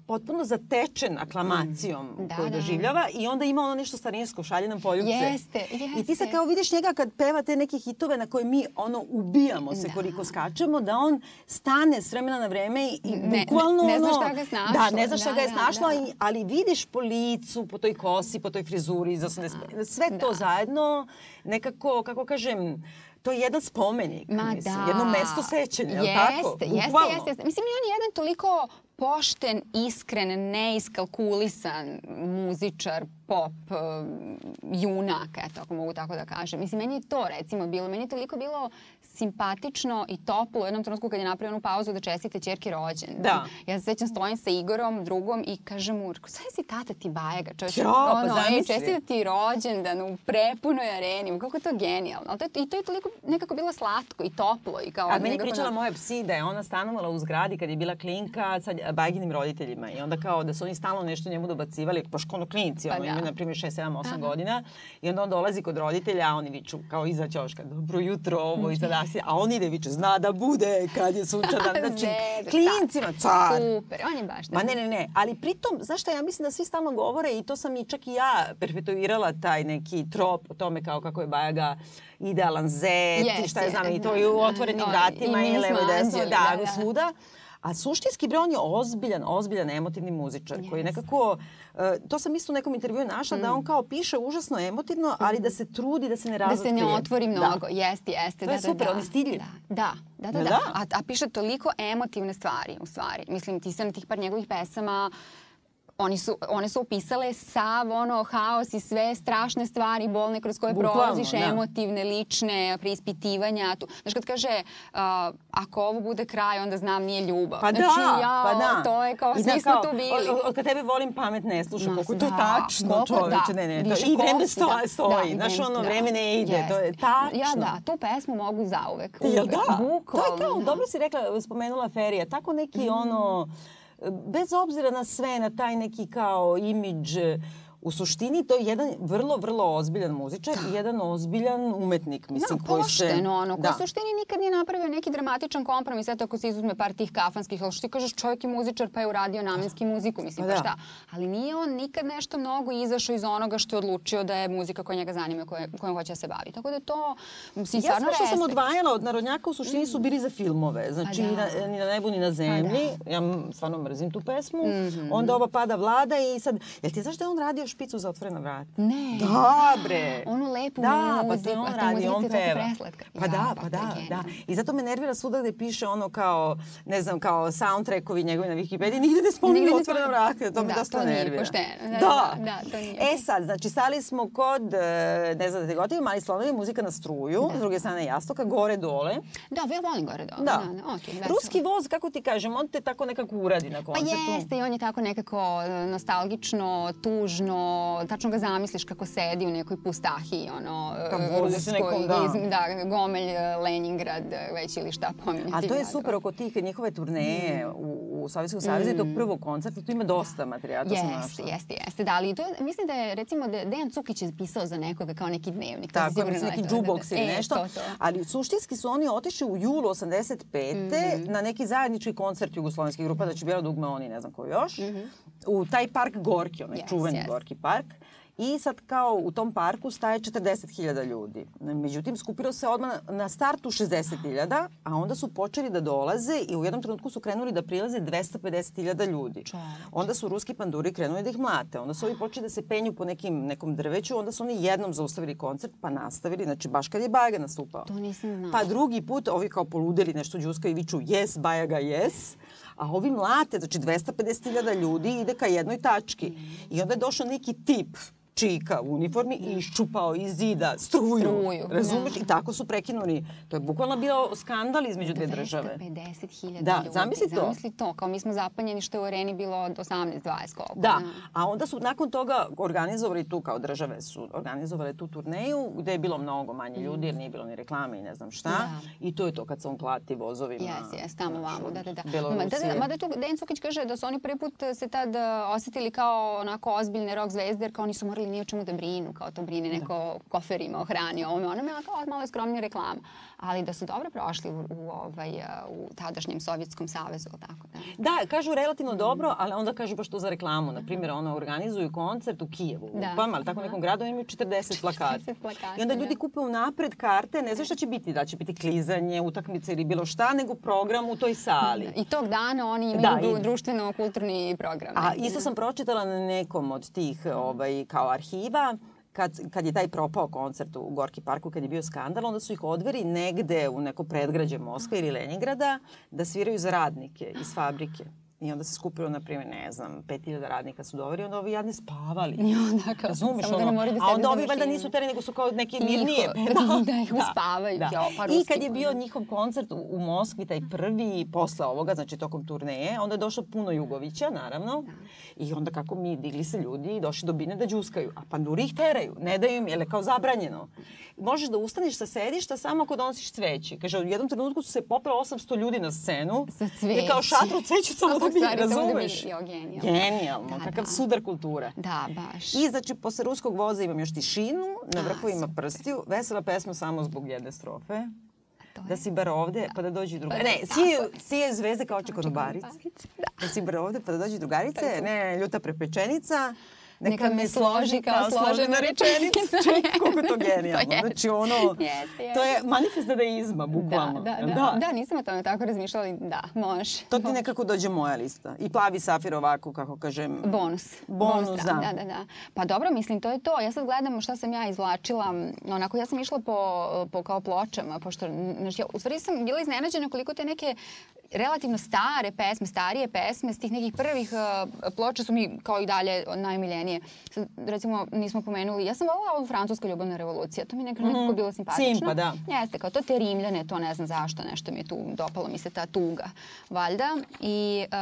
potpuno zatečen aklamacijom mm. da, koju da. doživljava i onda ima ono nešto starinsko, šalje nam poljubce. Jeste, jeste. I ti sad kao vidiš njega kad peva te neke hitove na koje mi ono ubijamo se da. koliko skačemo, da on stane s vremena na vreme i ne, bukvalno ne, ne znaš šta ga snašlo. Da, ne znaš šta da, ga je da, snašlo, da. ali vidiš po licu, po toj kosi, po toj frizuri, za sve to da. zajedno nekako, kako kažem, to je jedan spomenik, Ma mislim, da. jedno mesto sećanja, jeste, tako? Jeste, jeste, jeste. Mislim, i on je jedan toliko pošten, iskren, neiskalkulisan muzičar, pop, uh, junak, eto, ako mogu tako da kažem. Mislim, meni je to recimo bilo, meni je toliko bilo simpatično i toplo u jednom trenutku kad je napravio onu pauzu da čestite čerke rođen. Da. Ja se sećam, stojim sa Igorom, drugom i kažem mu, sad si tata ti Bajega, čovječ. Ja, pa ono, pa zamisli. Čestite ti rođendan u prepunoj areni, kako je to genijalno. Ali to je, i to je toliko nekako bilo slatko i toplo. I kao A meni pričala na... moja psi da je ona stanovala u zgradi kad je bila klinka sa Bajginim roditeljima i onda kao da su oni stalno nešto njemu dobacivali, pošto ono klinci, pa ono, da. imaju na primjer 6, 7, 8 Aha. godina i onda on dolazi kod roditelja, a oni viču kao iza ćoška, dobro jutro, ovo i sada si, a on ide viče, zna da bude kad je sunčana, znači klincima, car. Super, on je baš. Ma ne, ne, ne, ali pritom, znaš šta, ja mislim da svi stalno govore i to sam i čak i ja perpetuirala taj neki trop o tome kao kako je Bajaga idealan zet yes, i šta je znam, i to i u otvorenim vratima i levo i desno, da, da, da, svuda. A suštinski bre, on je ozbiljan, ozbiljan emotivni muzičar yes. koji nekako, uh, to sam isto u nekom intervjuu našla, mm. da on kao piše užasno emotivno, ali da se trudi da se ne razotkrije. Da se ne otvori da. mnogo, da. jeste, jeste. To da, je da, super, da, on je stidljiv. Da, da, da, da. da. A, a piše toliko emotivne stvari, u stvari. Mislim, ti sam tih par njegovih pesama oni su, one su opisale sav ono haos i sve strašne stvari bolne kroz koje Bukvalno, prolaziš, da. emotivne, lične, preispitivanja. Tu. Znaš kad kaže uh, ako ovo bude kraj onda znam nije ljubav. Pa znači, da, jao, pa da. To je kao, svi da, smo tu bili. Od, od kad tebe volim pamet ne slušam, koliko da, to tačno čoveče. Da, ne, ne, to, I vreme stoji, da, stoji. Da, Znaš ono, da, vreme ne ide, yes. to je tačno. Ja da, tu pesmu mogu zauvek. Jel da? Bukvalno. To je kao, dobro si rekla, spomenula Ferija, tako neki mm. ono bez obzira na sve, na taj neki kao imidž u suštini to je jedan vrlo, vrlo ozbiljan muzičar i jedan ozbiljan umetnik, mislim, da, koji se... Da, ono, da. u suštini nikad nije napravio neki dramatičan kompromis, eto ako se izuzme par tih kafanskih, ali što ti kažeš, čovjek je muzičar pa je uradio namenski muziku, mislim, pa, pa šta. Ali nije on nikad nešto mnogo izašao iz onoga što je odlučio da je muzika koja njega zanima, koje, kojom hoće da se bavi. Tako da to, mislim, ja sve što sam odvajala od narodnjaka u suštini su bili za filmove. Znači, da. ni, na, ni na nebu, ni na zemlji. Da. Ja stvarno mrzim tu pesmu. Mm -hmm. Onda ova pada vlada i sad... Jel ti znaš da je on radio špicu za otvorena vrata? Ne. Da, bre. Onu lepu da, muziku. Da, pa to on radi, on peva. Pa da, pa da, da. I zato me nervira svuda gde piše ono kao, ne znam, kao soundtrackovi njegovi na Wikipediji, nigde ne spominju otvorena vrata. To me da, dosta to nervira. Nije pošteno. Da, da. da, da to nije. E sad, znači, stali smo kod, e, ne znam da te gotivim, ali slonovi muzika na struju, da. s druge strane jastoka, gore dole. Da, ja volim gore dole. Da. da, da okay, Ruski voz, kako ti kažem, on te tako nekako uradi na koncertu. Pa jeste, i on je tako nekako e, nostalgično, tužno, tačno ga zamisliš kako sedi u nekoj pustahi, ono, pa, ruskoj, nekom, da. da, Gomelj, e, Leningrad, već ili šta pominjati. A to je super oko tih njihove turneje mm. u, u Sovjetskom savjezu mm. tog prvog koncerta, tu ima dosta materijala, jeste, našla. Jeste, jeste, da, ali to, mislim da je, recimo, da Dejan Cukić je pisao za nekoga kao neki dnevnik. Tako, je, mislim, neki da, da, ili e, nešto. To, to. Ali suštinski su oni otišli u julu 85. Mm. na neki zajednički koncert jugoslovenskih grupa, da će bila dugme oni, ne znam ko još, mm -hmm. u taj park Gorki, onaj yes, čuveni yes. Gorki park. I sad kao u tom parku staje 40.000 ljudi. Međutim, skupilo se odmah na startu 60.000, a onda su počeli da dolaze i u jednom trenutku su krenuli da prilaze 250.000 ljudi. Onda su ruski panduri krenuli da ih mlate. Onda su ovi počeli da se penju po nekim, nekom drveću, onda su oni jednom zaustavili koncert pa nastavili, znači baš kad je Bajaga nastupao. To nisam znala. Pa drugi put ovi kao poludeli nešto džuska i viču yes, Bajaga yes a ovi mlate, znači 250.000 ljudi ide ka jednoj tački. Mm. I onda je došao neki tip čika u uniformi i iščupao iz zida struju. struju razumeš? Da. I tako su prekinuli. To je bukvalno bio skandal između dve države. 250.000 da, ljudi. Zamisli to. Zamisli to. Kao mi smo zapanjeni što je u areni bilo od 18-20 koliko. Da. da. A onda su nakon toga organizovali tu kao države su organizovale tu turneju gde je bilo mnogo manje mm. ljudi jer nije bilo ni reklame i ne znam šta. Da. I to je to kad se on plati vozovima. Jes, jes, tamo vamo. Da, da, da. Ma, da, da, mada tu Dejan Cukić kaže da su oni prvi put se tad uh, osetili kao onako ozbiljne rock zvezde jer kao oni su morali ni o čemu da brinu, kao to brine neko da. koferima o hrani, ovome, onome, a kao malo skromnija reklama. Ali da su dobro prošli u, u, ovaj, u tadašnjem Sovjetskom savezu, tako da. Da, kažu relativno mm. dobro, ali onda kažu baš to za reklamu. Na primjer, ono, organizuju koncert u Kijevu, da. pa ali tako nekom gradu imaju 40 plakata. 40 plakata, I onda ljudi da. kupe unapred karte, ne znaš šta će biti, da će biti klizanje, utakmice ili bilo šta, nego program u toj sali. Da. I tog dana oni imaju da, i... društveno-kulturni program. A isto sam pročitala na nekom od tih ovaj, kao arhiva kad, kad je taj propao koncert u Gorki parku, kad je bio skandal, onda su ih odveri negde u neko predgrađe Moskve ili Leningrada da sviraju za radnike iz fabrike. I onda se skupilo, na primjer, ne znam, 5000 radnika su doveri, onda ovi jadni spavali. I onda kao, Razumeš, samo ono, da ne moraju da A onda ovi valjda nisu teri, nego su kao neke mirnije. Da, da, ih uspavaju. Da. Jo, pa I kad je bio njihov koncert u, u Moskvi, taj prvi posle ovoga, znači tokom turneje, onda je došlo puno Jugovića, naravno. Da. I onda kako mi digli se ljudi i došli do bine da džuskaju. A panduri ih teraju, ne daju im, jer je kao zabranjeno. Možeš da ustaneš sa sedišta samo ako donosiš cveće. Kaže, u jednom trenutku su se popelo 800 ljudi na scenu. Sa cveće. I kao šatru cveću samo da bi, razumeš? Jo, genijalno. Genijalno, da, kakav da. sudar kultura. Da, baš. I znači, posle ruskog voza imam još tišinu, na vrhu ima prstiju, vesela pesma samo zbog jedne strofe da si bar ovde, da. pa da dođu drugarice. Ne, sije, sije zvezde kao oče konobarice. Da. da si bar ovde, pa da dođu drugarice. Ne, ljuta prepečenica. Neka me složi kao složena rečenica. Čekaj, koliko je to genijalno. To znači ono, Jeste, jeste. to je manifest dadaizma, bukvalno. Da, da, jel da, da. nisam o tome tako razmišljala, ali da, može. To ti nekako dođe moja lista. I plavi safir ovako, kako kažem. Bonus. Bonus, da. da. Da, da, Pa dobro, mislim, to je to. Ja sad gledam šta sam ja izvlačila. Onako, ja sam išla po, po kao pločama, pošto, znači, ja, u stvari sam bila iznenađena koliko te neke relativno stare pesme, starije pesme, s tih nekih prvih uh, ploča su mi kao i dalje najmiljenije. Sad, recimo, nismo pomenuli, ja sam volila ovu Francuska ljubavna revolucija, to mi nekako, Mhm. nekako bilo simpatično. Simpa, da. Jeste, kao to te Rimljane, to ne znam zašto, nešto mi je tu, dopalo mi se ta tuga, valjda. I uh,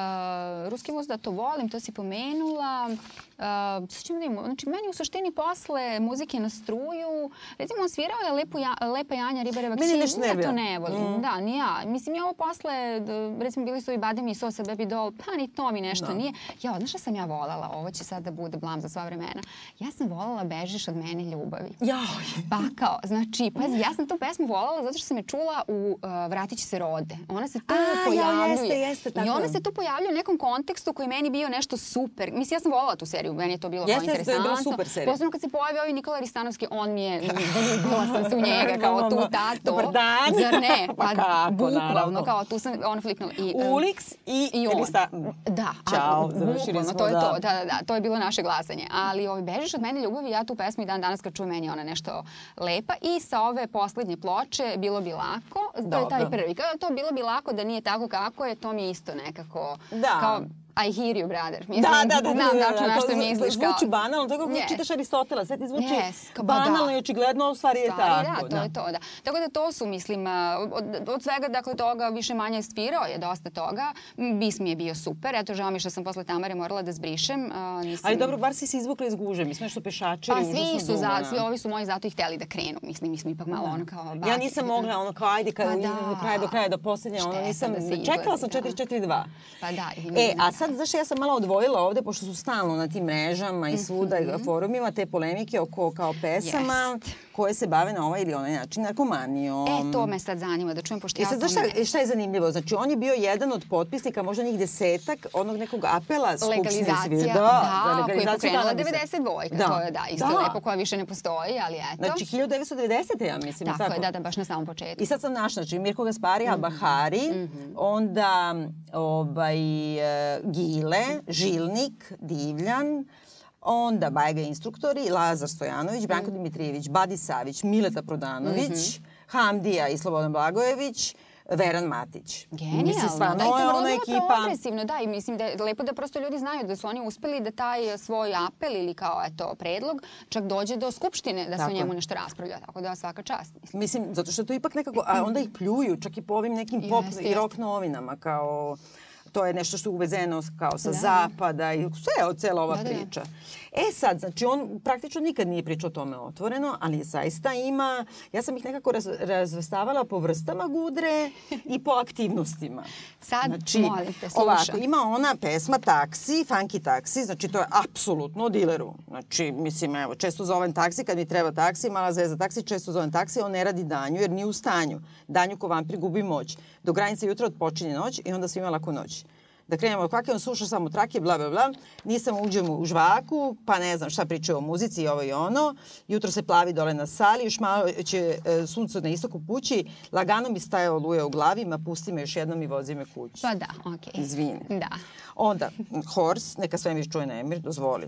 Ruski voz da to volim, to si pomenula. Uh, sad ćemo da imamo, znači meni u suštini posle muzike na struju, recimo svirao je Lepu ja, Lepa Janja Ribareva Meni nešto ja to nervira. ne volim. Mm. Da, ni ja. Mislim, ja ovo posle, recimo bili su i Badem i Sosa Baby Doll, pa ni to mi nešto Da. nije. Ja, šta sam ja volala? Ovo će sad da bude blam za sva vremena. Ja sam volala Bežiš od mene ljubavi. Jao. Pa kao, znači, pazi, ja sam tu pesmu volala zato što sam je čula u uh, Vratit će se rode. Ona se tu A, pojavljuje. jeste, jeste, tako I ona se tu pojavljuje u nekom kontekstu koji meni bio nešto super. Mislim, ja sam volala tu seriju, meni je to bilo Jeste, jeste, to je interesantno. bila super serija. Posebno kad se pojavio ovaj Nikola Ristanovski, on mi je, zaljubila sam se u njega, kao tu, tato. Dobar dan. Zar ne? Pa kako, bukvalno, naravno. kao tu sam, on fliknula. I, um, Ulix i, i on. Rista. Da, Ćao, završili smo, to je da. to, da, da, da, to je bilo naše glasanje. Ali ovaj, Bežiš od mene ljubavi, ja tu pesmu i dan danas kad čujem meni ona nešto lepa. I sa ove poslednje ploče, Bilo bi lako, to je taj Dobro. prvi. Kao to Bilo bi lako da nije tako kako je, to mi je isto nekako, Da. kao I hear you, brother. Mislim, Da, da, da, znam da, da, tačno da, na to što misliš. Zvuči kao, banalno, to kako Yes. čitaš Aristotela, sve ti zvuči Yes, kao, pa da. banalno i očigledno, u stvari je stvari, tako. da, to je to, da. Tako da to su, mislim, od, od svega, dakle, toga više manje svirao je dosta toga. Bis mi je bio super. Eto, žao mi što sam posle Tamare morala da zbrišem. A, nisam... Ali dobro, bar si se izvukla iz guže. Mi smo nešto pešačeri, Pa svi su za, svi da. ovi su moji zato i hteli da krenu. Mislim, mi smo ipak malo ono kao... Ja baki. nisam mogla, ono kao ajde, kad Pa idem do da. kraja, do kraja, do poslednje, ono nisam, da čekala sam izlazi, da. 4-4-2. Pa da. E, a da. Sad, znaš, ja sam malo odvojila ovde, pošto su stalno na tim mrežama i svuda Mhm. forumima te polemike oko kao pesama koje se bave na ovaj ili onaj način narkomanijom. E, to me sad zanima da čujem, pošto I ja sad, o znaš tome... šta, šta je zanimljivo? Znači, on je bio jedan od potpisnika, možda njih desetak, onog nekog apela Skupštine Legalizacija, da, da, za koju je legalizaciju pokrenula kanabisa. 92. Da. To je, da, isto Da. lepo koja više ne postoji, ali eto. Znači, 1990. ja mislim. tako, je, da, da, baš na samom početku. I sad sam našla, znači Mirko Gaspari, Mhm. Al-Bahari, onda ovaj, e, Gile, Žilnik, Divljan, onda Bajga instruktori, Lazar Stojanović, Branko Mhm. Dimitrijević, Badi Savić, Mileta Prodanović, Hamdija i Slobodan Blagojević, Veran Matić. Genijalno, Mislim, stvarno da, i to je ona ekipa... progresivno, da, i mislim da je lepo da prosto ljudi znaju da su oni uspeli da taj svoj apel ili kao eto predlog čak dođe do skupštine da se o je. njemu nešto raspravlja, tako da svaka čast. Mislim. Mislim, zato što to ipak nekako, a onda ih pljuju, čak i po ovim nekim pop Jeste, i rock novinama, kao to je nešto što je uvezeno kao sa Da. zapada i sve cela ova Da, da, da. priča. E sad, znači on praktično nikad nije pričao o tome otvoreno, ali zaista ima, ja sam ih nekako raz, razvrstavala po vrstama gudre i po aktivnostima. Sad, Znači, molim te, slušam. ovako, ima ona pesma Taksi, Funky Taksi, znači to je apsolutno dileru. Znači, mislim, evo, često zovem taksi kad mi treba taksi, mala zvezda taksi, često zovem taksi, on ne radi danju jer nije u stanju. Danju ko vampir gubi moć. Do granice jutra odpočinje noć i onda svima lako noć. Da krenemo kvake, on sluša samo trake, bla, bla, bla. Nisam uđem u žvaku, pa ne znam šta pričaju o muzici i ovo i ono. Jutro se plavi dole na sali, još malo će e, sunce na istoku pući. Lagano mi staje oluje u glavi, ma pusti me još jednom i vozi me kući. Pa da, okej. Izvini. Da. Onda, Horse, neka svemir čuje nemir, dozvoli.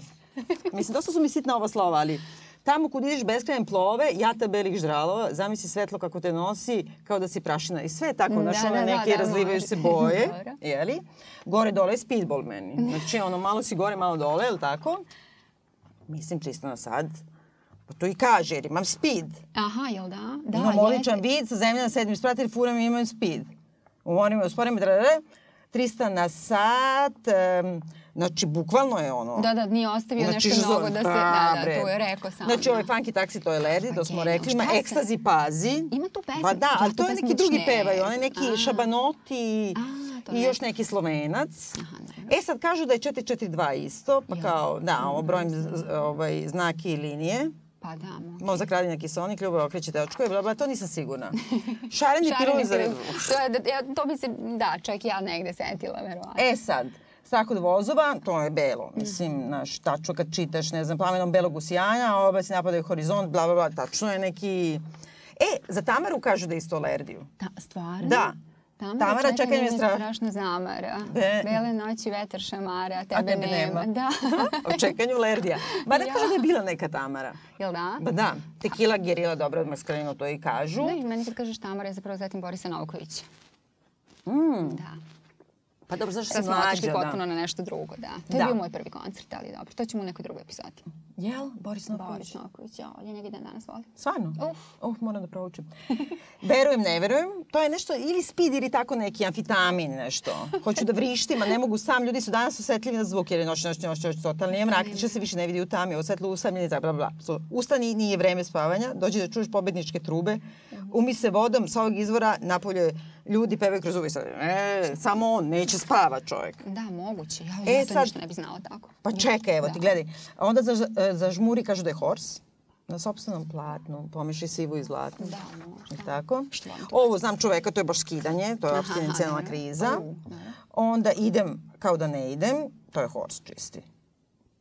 Mislim, dosta su mi sitna ova slova, ali tamo kud ideš beskrajem plove, jata belih ždralova, zamisli svetlo kako te nosi, kao da si prašina. I sve je tako, znaš, Da, da, da, neke da, razlivaju može. se boje, jeli? Gore dole je speedball meni. Znači, ono, malo si gore, malo dole, je li tako? Mislim, pristano sad, pa to i kaže, jer imam speed. Aha, jel da? Da, Imam odličan vid sa zemlje na sedmim sprata jer furam i imam speed. U morima, u sporima, drarare, 300 na sat, um, znači bukvalno je ono. Da, da, nije ostavio nešto što mnogo da se, da, da, to je rekao sam. Znači, da. ovaj funky taksi, to je Ledi, to smo rekli. Ima ekstazi, pazi. Ima tu pesma? Pa da, ali to je pesmu neki drugi pevaju. On je znam. neki šabanoti i još neki slovenac. Dobro. E sad kažu da je 442 isto, pa kao, da, ovo brojim z- z- ovaj, znaki i linije. Pa da, mogu. Mozak radi na kisonik, ljubav okreće očkove, bla, bla, to nisam sigurna. Šareni pirovi za... pirov. To, je, da, ja, to bi se, da, čak ja negde setila, verovatno. E sad, Strah od vozova, to je belo. Mislim, znaš, tačno kad čitaš, ne znam, plamenom belog usijanja, a oba se napadaju horizont, bla, bla, bla, tačno je neki... E, za Tamaru kažu da je isto alergiju. Ta, stvarno? Da. Tamara, Tamara, me me strah- strašno zamara. Be- Bele noći, vetar šamara, a tebe, tebe nema. Da. O čekanju alergija. Ba da Ja. kažu da je bila neka Tamara. Jel da? Ba da, tekila, gerila, dobro od maskarinu, to i kažu. Da, i meni kad kažeš Tamara, ja zapravo zatim Borisa Novkovića. Mm, Da. Pa dobro, zašto Sad si smo otišli mlađa, potpuno da. na nešto drugo, da. To je Da. bio moj prvi koncert, ali dobro. To ćemo u nekoj drugoj epizodi. Jel? Boris Novković? Boris Novković, ja, ja njega dan danas volim. Stvarno? Uf. Uf, moram da proučim. verujem, ne verujem. To je nešto ili speed ili tako neki amfitamin nešto. Hoću da vrištim, a ne mogu sam. Ljudi su danas osetljivi na zvuk jer je noć, noć, noć, noć, totalni je mrak. Tiče se više ne vidi u tami, osvetlo usamljeni, bla, bla, bla. So, ustani, nije vreme spavanja, dođi da čuješ pobedničke trube, umi se vodom sa ovog izvora, napolje ljudi pevaju kroz uvis. E, samo on, neće spava čovjek. Da, moguće. Ja, E, to sad- ništa ne bi znala tako. Pa čekaj, evo ti Da. gledaj. A onda za, za žmuri kažu da je hors. Na sopstvenom platnu, pomiši sivu i zlatnu. Da, možda. I tako? Ovo znam čoveka, to je baš skidanje, to je abstinencijalna kriza. Da. Onda idem kao da ne idem, to je hors čisti.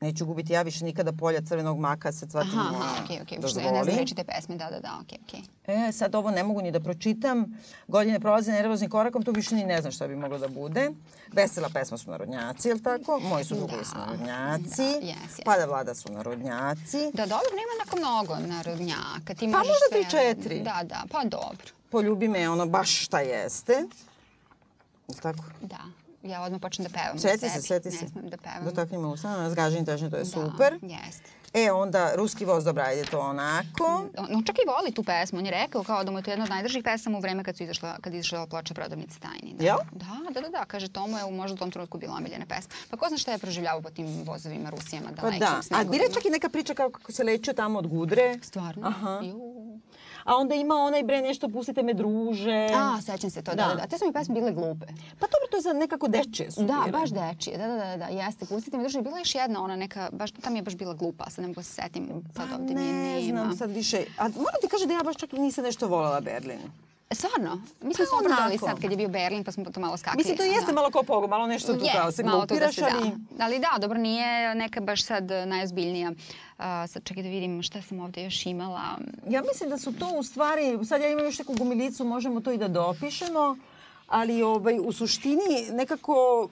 Neću gubiti ja više nikada polja crvenog maka, sad cvatim Aha, aha, okej, okej. Što ja ne znam reći te pesme, da, da, da, okej, okej. E, sad ovo ne mogu ni da pročitam. Godine prolaze nervoznim korakom, tu više ni ne znam šta bi moglo da bude. Vesela pesma su narodnjaci, je li tako? Moji su drugovi su Da, narodnjaci. da, jes, jes. Pada vlada su narodnjaci. Da, dobro, nema onako mnogo narodnjaka. Ti Pa možda sve- tri, četiri. Da, da, pa dobro. Poljubi me ono baš šta jeste. Je li tako? Da. Ja odmah počnem da pevam. Seti za se, sebi. seti se. Ne smem da pevam. Dotakni me usta, zgaženi težnje, to je super. Da, jeste. E, onda, ruski voz, dobra, ajde to onako. On, on čak i voli tu pesmu. On je rekao kao da mu je to jedna od najdržih pesama u vreme kad su izašla, kad izašla ploča prodavnice tajni. Da. Jel? Da, da, da, da. Kaže, to mu je možda u tom trenutku bila omiljena pesma. Pa ko zna šta je proživljavao po tim vozovima Rusijama Pa dalekim da, a snegovima. bila je čak i neka priča kako se lečio tamo od gudre. Stvarno? Aha. Ju. A onda ima onaj bre nešto, pustite me druže. A, sećam se to, da, Da. da, da. Te su mi pesme bile glupe. Pa dobro, to je za nekako dečije su Da, bile. baš dečije, da, da, da, da, jeste. Pustite mi duže. Bila je još jedna, ona neka, baš, tam je baš bila glupa, sad ne mogu se setim. Sad Pa ovde mi je ne nema. znam sad više. A moram ti kažem da ja baš čak nisam nešto voljela Berlin. Stvarno? Mi smo Pa se onako. sad kad je bio Berlin, pa smo to malo skakli. Mislim, to jeste da. malo kao pogo, malo nešto tu kao se malo tu da se ali... da. Ali da, dobro, nije neka baš sad najozbiljnija. Uh, sad čekaj da vidim šta sam ovde još imala. Ja mislim da su to u stvari, sad ja imam još neku gumilicu, možemo to i da dopišemo, ali ovaj, u suštini nekako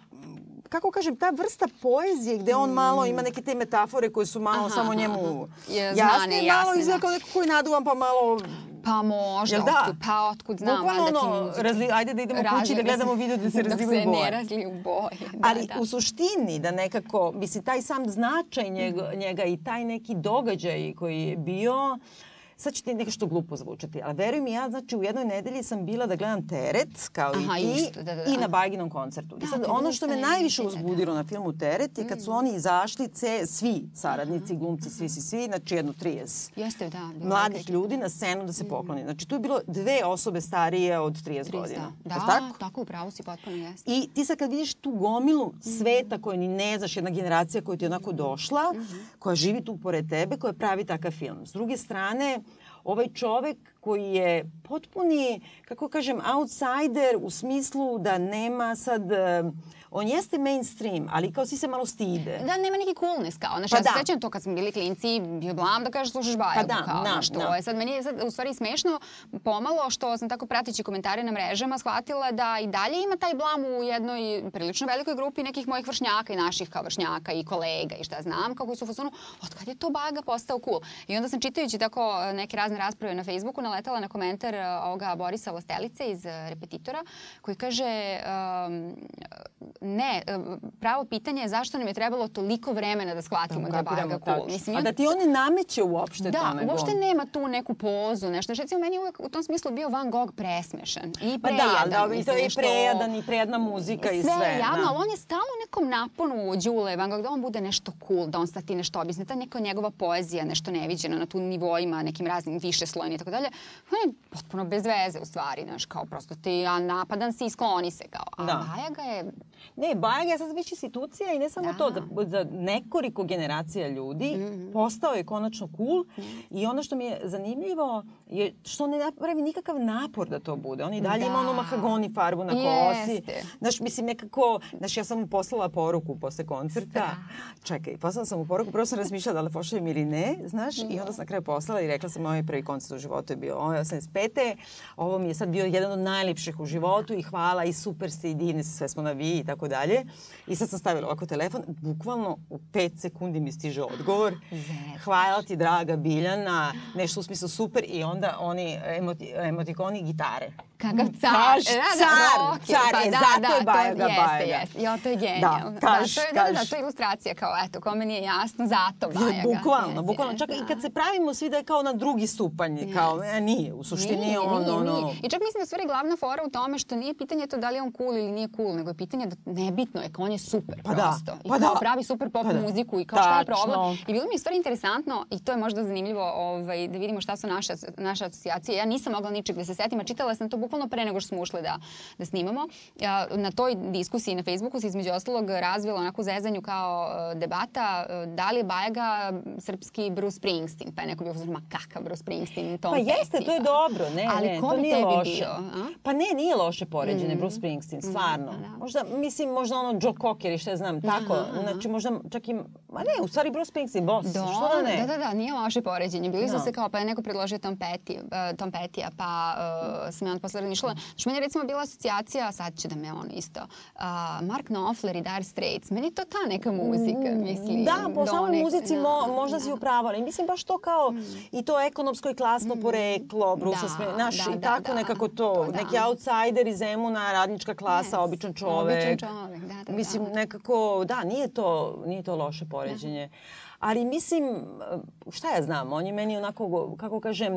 kako kažem, ta vrsta poezije gde on malo ima neke te metafore koje su malo Aha, samo njemu aha. Je, jasne, znane, malo jasne, izgleda da. kao neko koji naduvan pa malo Pa možda, Jel da? otkud, pa otkud znam, Bukvalno ono, muzike. razli- ajde da idemo kući da gledamo video da se dok razlivaju se boje. ne razliju boje. Da, Ali da. u suštini da nekako, mislim, taj sam značaj njega, njega i taj neki događaj koji je bio, sad će ti nešto glupo zvučati, ali veruj mi ja, znači u jednoj nedelji sam bila da gledam Teret, kao Aha, i ti, isto, da, da, da. i na Bajginom koncertu. I Da, sad to je ono što me najviše nedelje, da. uzbudilo na filmu Teret je kad Mm. su oni izašli, ce, svi saradnici, glumci, svi, svi, svi, znači jedno 30 Jeste, da. bila mladih neka- ljudi na scenu da se pokloni. Znači tu je bilo dve osobe starije od 30 godina. Da, da, tako? tako, upravo si potpuno jeste. I ti sad kad vidiš tu gomilu sveta koju ni ne znaš, jedna generacija koja ti je onako došla, koja živi tu pored tebe, koja pravi takav film. S druge strane, ovaj čovek koji je potpuni, kako kažem, outsider u smislu da nema sad... eh, On jeste mainstream, ali kao svi se malo stide. Da, nema neki coolness kao. Znaš, Pa ja se da. sećam to kad smo bili klinci, bio blam da kažeš slušaš bajavu. Pa da, kao, da, znaš, to da. je sad, meni je sad u stvari smešno pomalo što sam tako pratići komentare na mrežama shvatila da i dalje ima taj blam u jednoj prilično velikoj grupi nekih mojih vršnjaka i naših kao vršnjaka i kolega i šta znam, kako su u fazonu, od kad je to baga postao cool. I onda sam čitajući tako e, neke razne rasprave na Facebooku naletala na komentar e, ovoga Borisa Vostelice iz e, Repetitora koji kaže um, ne, e, pravo pitanje je zašto nam je trebalo toliko vremena da shvatimo da je Kapiramo baga cool. Mislim, A da ti on nameće uopšte da, to nego... uopšte nema tu neku pozu, nešto. Znaš, recimo, meni je uvek u tom smislu bio Van Gogh presmešan i Pa prejadan. da, da, i to je i prejadan i prejedna muzika i sve. sve je javno, da. ali on je stalno u nekom naponu Đule Van Gogh, da on bude nešto cool, da on sad ti nešto objasni. Ta neka njegova poezija, nešto neviđeno na tu nivoima, nekim raznim više slojima i tako dalje. On je potpuno bez veze u stvari, znaš, kao prosto ti ja napadan si i skloni se kao. A Da. Baja ga je Ne, Bajaga je sad već institucija i ne samo Da. to, za, za nekoliko generacija ljudi postao je konačno cool i ono što mi je zanimljivo je što ne napravi nikakav napor da to bude. On i dalje ima Da. onu mahagoni farbu na kosi. Jeste. Znaš, mislim nekako, znaš, ja sam mu poslala poruku posle koncerta. Čekaj, poslala sam mu poruku, prvo sam razmišljala da li pošaljem ili ne, znaš, i onda sam na kraju poslala i rekla sam, moj prvi koncert u životu je bio ovo 85. Ovo mi je sad bio jedan od najljepših u životu i hvala i super ste i divni sve smo na vi tako dalje. I sad sam stavila ovako telefon, bukvalno u pet sekundi mi stiže odgovor. Hvala ti, draga Biljana, nešto u smislu super i onda oni emoti, emotikoni gitare. Kakav car. Da, da, car, okej, car, pa e, da, zato da, je to Bajaga jeste, Bajaga. Jeste, jo, to je genijalno. Da, kaž, to je, da, da, da, to je ilustracija kao, eto, kome nije jasno, zato Bajaga. Bukvalno, Jeste, bukvalno. Čak i kad se pravimo svi da je kao na drugi stupanj, kao, e, nije, u suštini Nije, on, nije, ono... nije. I čak mislim da je stvari glavna fora u tome što nije pitanje to da li je on cool ili nije cool, nego je pitanje da nebitno je, kao on je super Pa da, prosto. I pa kao da. pravi super pop Pa da. muziku i kao šta je problem. I bilo mi je stvari interesantno i to je možda zanimljivo ovaj, da vidimo šta su naše, naše asocijacije. Ja nisam mogla ničeg da se setim, a čitala sam to bukvalno pre nego što smo ušli da, da snimamo. Ja, na toj diskusiji na Facebooku se između ostalog razvila onako zezanju kao e, debata e, da li je Bajaga srpski Bruce Springsteen. Pa je neko bio uzor, ma kakav Bruce Springsteen, Tom Pa jeste, Petty, to je pa. dobro, ne, Ali ne, ko to nije tebi loše. bio, a? Pa ne, nije loše poređenje, Bruce Springsteen, stvarno. da. Možda, mislim, možda ono Joe Cocker i šta znam, tako. Znači, možda čak i, ma ne, u stvari Bruce Springsteen, boss, Da, što da ne? da, da, da, nije loše poređenje. Bili su Da. se kao, pa je neko predložio Tom, Petty, uh, Tom Petty-a, pa uh, sam ja onda posle razmišljala. Što meni je recimo bila asocijacija, sad će da me on isto, uh, Mark Knopfler i Dire Straits. Meni je to ta neka muzika, mislim. Da, po samoj muzici da, mo, možda si da. upravo, ali mislim baš to kao i to ekonomsko i klasno poreklo, Brusa Da, Sme, naš, da, da, tako da. nekako to, To da. neki outsider iz Zemuna, radnička klasa, Yes, običan čovek. Čovek, da, da, Mislim, da. nekako, da, nije to, nije to loše poređenje. Ali mislim, šta ja znam, on je meni onako, kako kažem,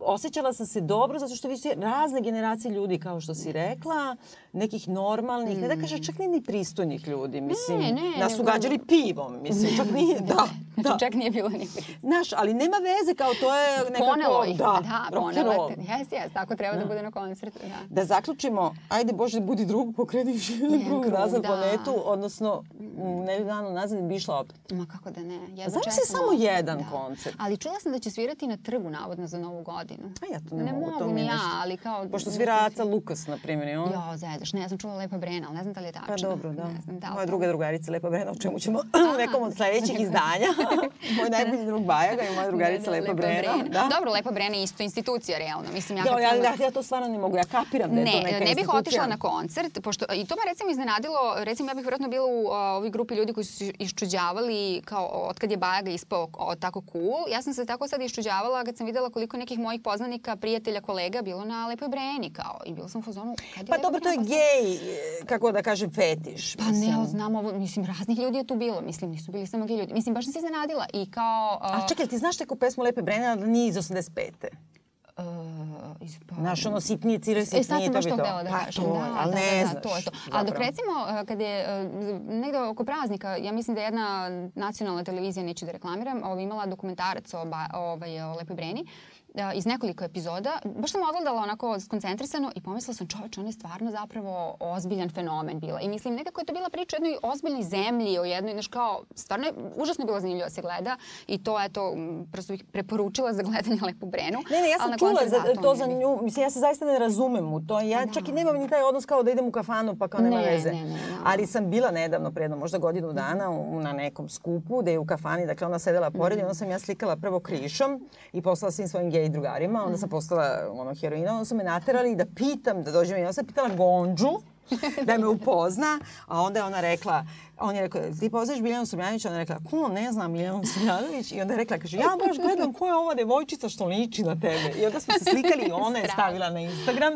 osjećala sam se dobro zato što vi ste razne generacije ljudi, kao što si rekla, nekih normalnih, ne da kažem čak ni, ni pristojnih ljudi, mislim, ne, nas su gađali pivom, mislim, čak nije, da, da. Čak nije bilo ni Znaš, ali nema veze, kao to je nekako... Ponelo ih, da, da, ponelo. Jes, jes, tako treba da bude na koncertu, da. Da zaključimo, ajde Bože, budi drug, pokreni jedan krug krug, nazad da. planetu, odnosno u nedelju dana nazad bi išla opet. Ma kako da ne. Jedva Znam se samo jedan koncert. Ali čula sam da će svirati na trgu, navodno, za novu godinu. A ja to ne, Ne mogu, to mi ja, nešto. ali kao... Pošto svira Aca Lukas, na primjer, on. Jo, zezaš. Ne, sam čula Lepa Brena, ali ne znam da li je tačno. Pa dobro, da. Ne znam da Moja to- druga drugarica Lepa Brena, o čemu ćemo u nekom od sledećih izdanja. Moj najbolji drug Bajaga i moja drugarica Da, da, Lepa Brena. Da. Dobro, Lepa Brena je isto institucija, realno. Mislim, ja, kad ja, ja, ja to stvarno ne mogu, ja kapiram da je to Ne, neka ne bih institucija. otišla na koncert, pošto, i to me recimo iznenadilo, recimo ja bih vjerojatno bila u a, ovoj grupi ljudi koji su iščuđavali kao otkad je Bajaga ispao o, tako cool. Ja sam se tako sad iščuđavala kad sam videla koliko nekih mojih poznanika, prijatelja, kolega bilo na Lepoj Breni kao i bila sam u fazonu kad je Pa Lepa dobro, to je Brena gej, e, kako da kažem, fetiš. Pa ne, ali znam ovo, mislim, raznih ljudi je tu bilo. Mislim, nisu bili samo gej ljudi. Mislim, baš sam se iznenadila. I kao... a, A čekaj, ti znaš neku pesmu Lepe Brena, da nije iz 85. Uh, iz, pa, Znaš, ono sitnije, cire E, sad sitnije, sam to baš to htjela da pa kažem. to, da, ali da, ne da, znaš. to je to. Ali dok zapravo. recimo, uh, kad je uh, negde oko praznika, ja mislim da je jedna nacionalna televizija, neću da reklamiram, ovaj, imala dokumentarac o, ba, ovaj, o Lepoj Breni, uh, iz nekoliko epizoda. Baš sam odgledala onako skoncentrisano i pomislila sam čoveč, on je stvarno zapravo ozbiljan fenomen bila. I mislim, nekako je to bila priča o jednoj ozbiljnoj zemlji, o jednoj, znaš kao, stvarno je užasno bilo zanimljivo da se gleda i to, eto, prosto bih preporučila za gledanje Lepu Brenu. Ne, ne, ja sam čula za, zato to ne za nju. Mislim, ja se zaista ne razumem u to. Ja čak i nemam ni taj odnos kao da idem u kafanu pa kao nema Ne, veze. ne, ne, ne. Ali sam bila nedavno, pre jedno možda godinu dana, u, na nekom skupu gde je u kafani, dakle ona sedela pored i onda sam ja slikala prvo krišom i poslala svim svojim gej drugarima. Onda sam postala ono, heroina, onda su me naterali da pitam, da dođem i onda sam pitala Gonđu da me upozna, a onda je ona rekla, on je rekao, ti poznaš Biljanu Srbljanović? Ona je rekla, ko ne znam Biljanu Srbljanović? I onda je rekla, kaže, ja baš gledam ko je ova devojčica što liči na tebe. I onda smo se slikali i ona je stavila na Instagram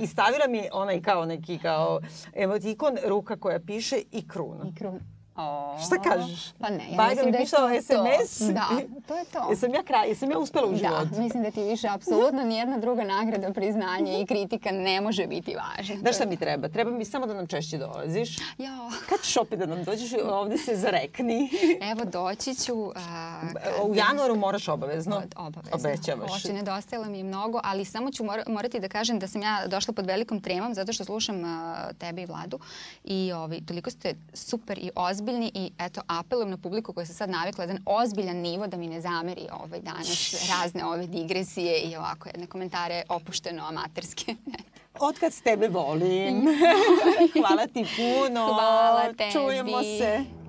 i stavila mi onaj kao neki kao emotikon, ruka koja piše i kruna. I krun. O, Šta kažeš? Pa ne, ja Bajda mislim mi da je to SMS. to. Da, to je to. Jesam ja, kraj, jesam ja uspela u Da, životu? mislim da ti više apsolutno nijedna druga nagrada, priznanje i kritika ne može biti važna. Znaš šta mi treba? Treba mi samo da nam češće dolaziš. Jo. Kad ćeš opet da nam dođeš ovde se zarekni? Evo, doći ću... A, U januaru moraš obavezno. Od, obavezno. Obećavaš. Hoće, nedostajalo mi je mnogo, ali samo ću mora, morati da kažem da sam ja došla pod velikom tremom zato što slušam uh, tebe i Vladu i ovi, toliko ste super i ozbiljni i eto, apelujem na publiku koja se sad navikla jedan ozbiljan nivo da mi ne zameri ovaj danas razne ove digresije i ovako jedne komentare opušteno amaterske. Otkad s tebe volim. Hvala ti puno. Hvala tebi. Čujemo se.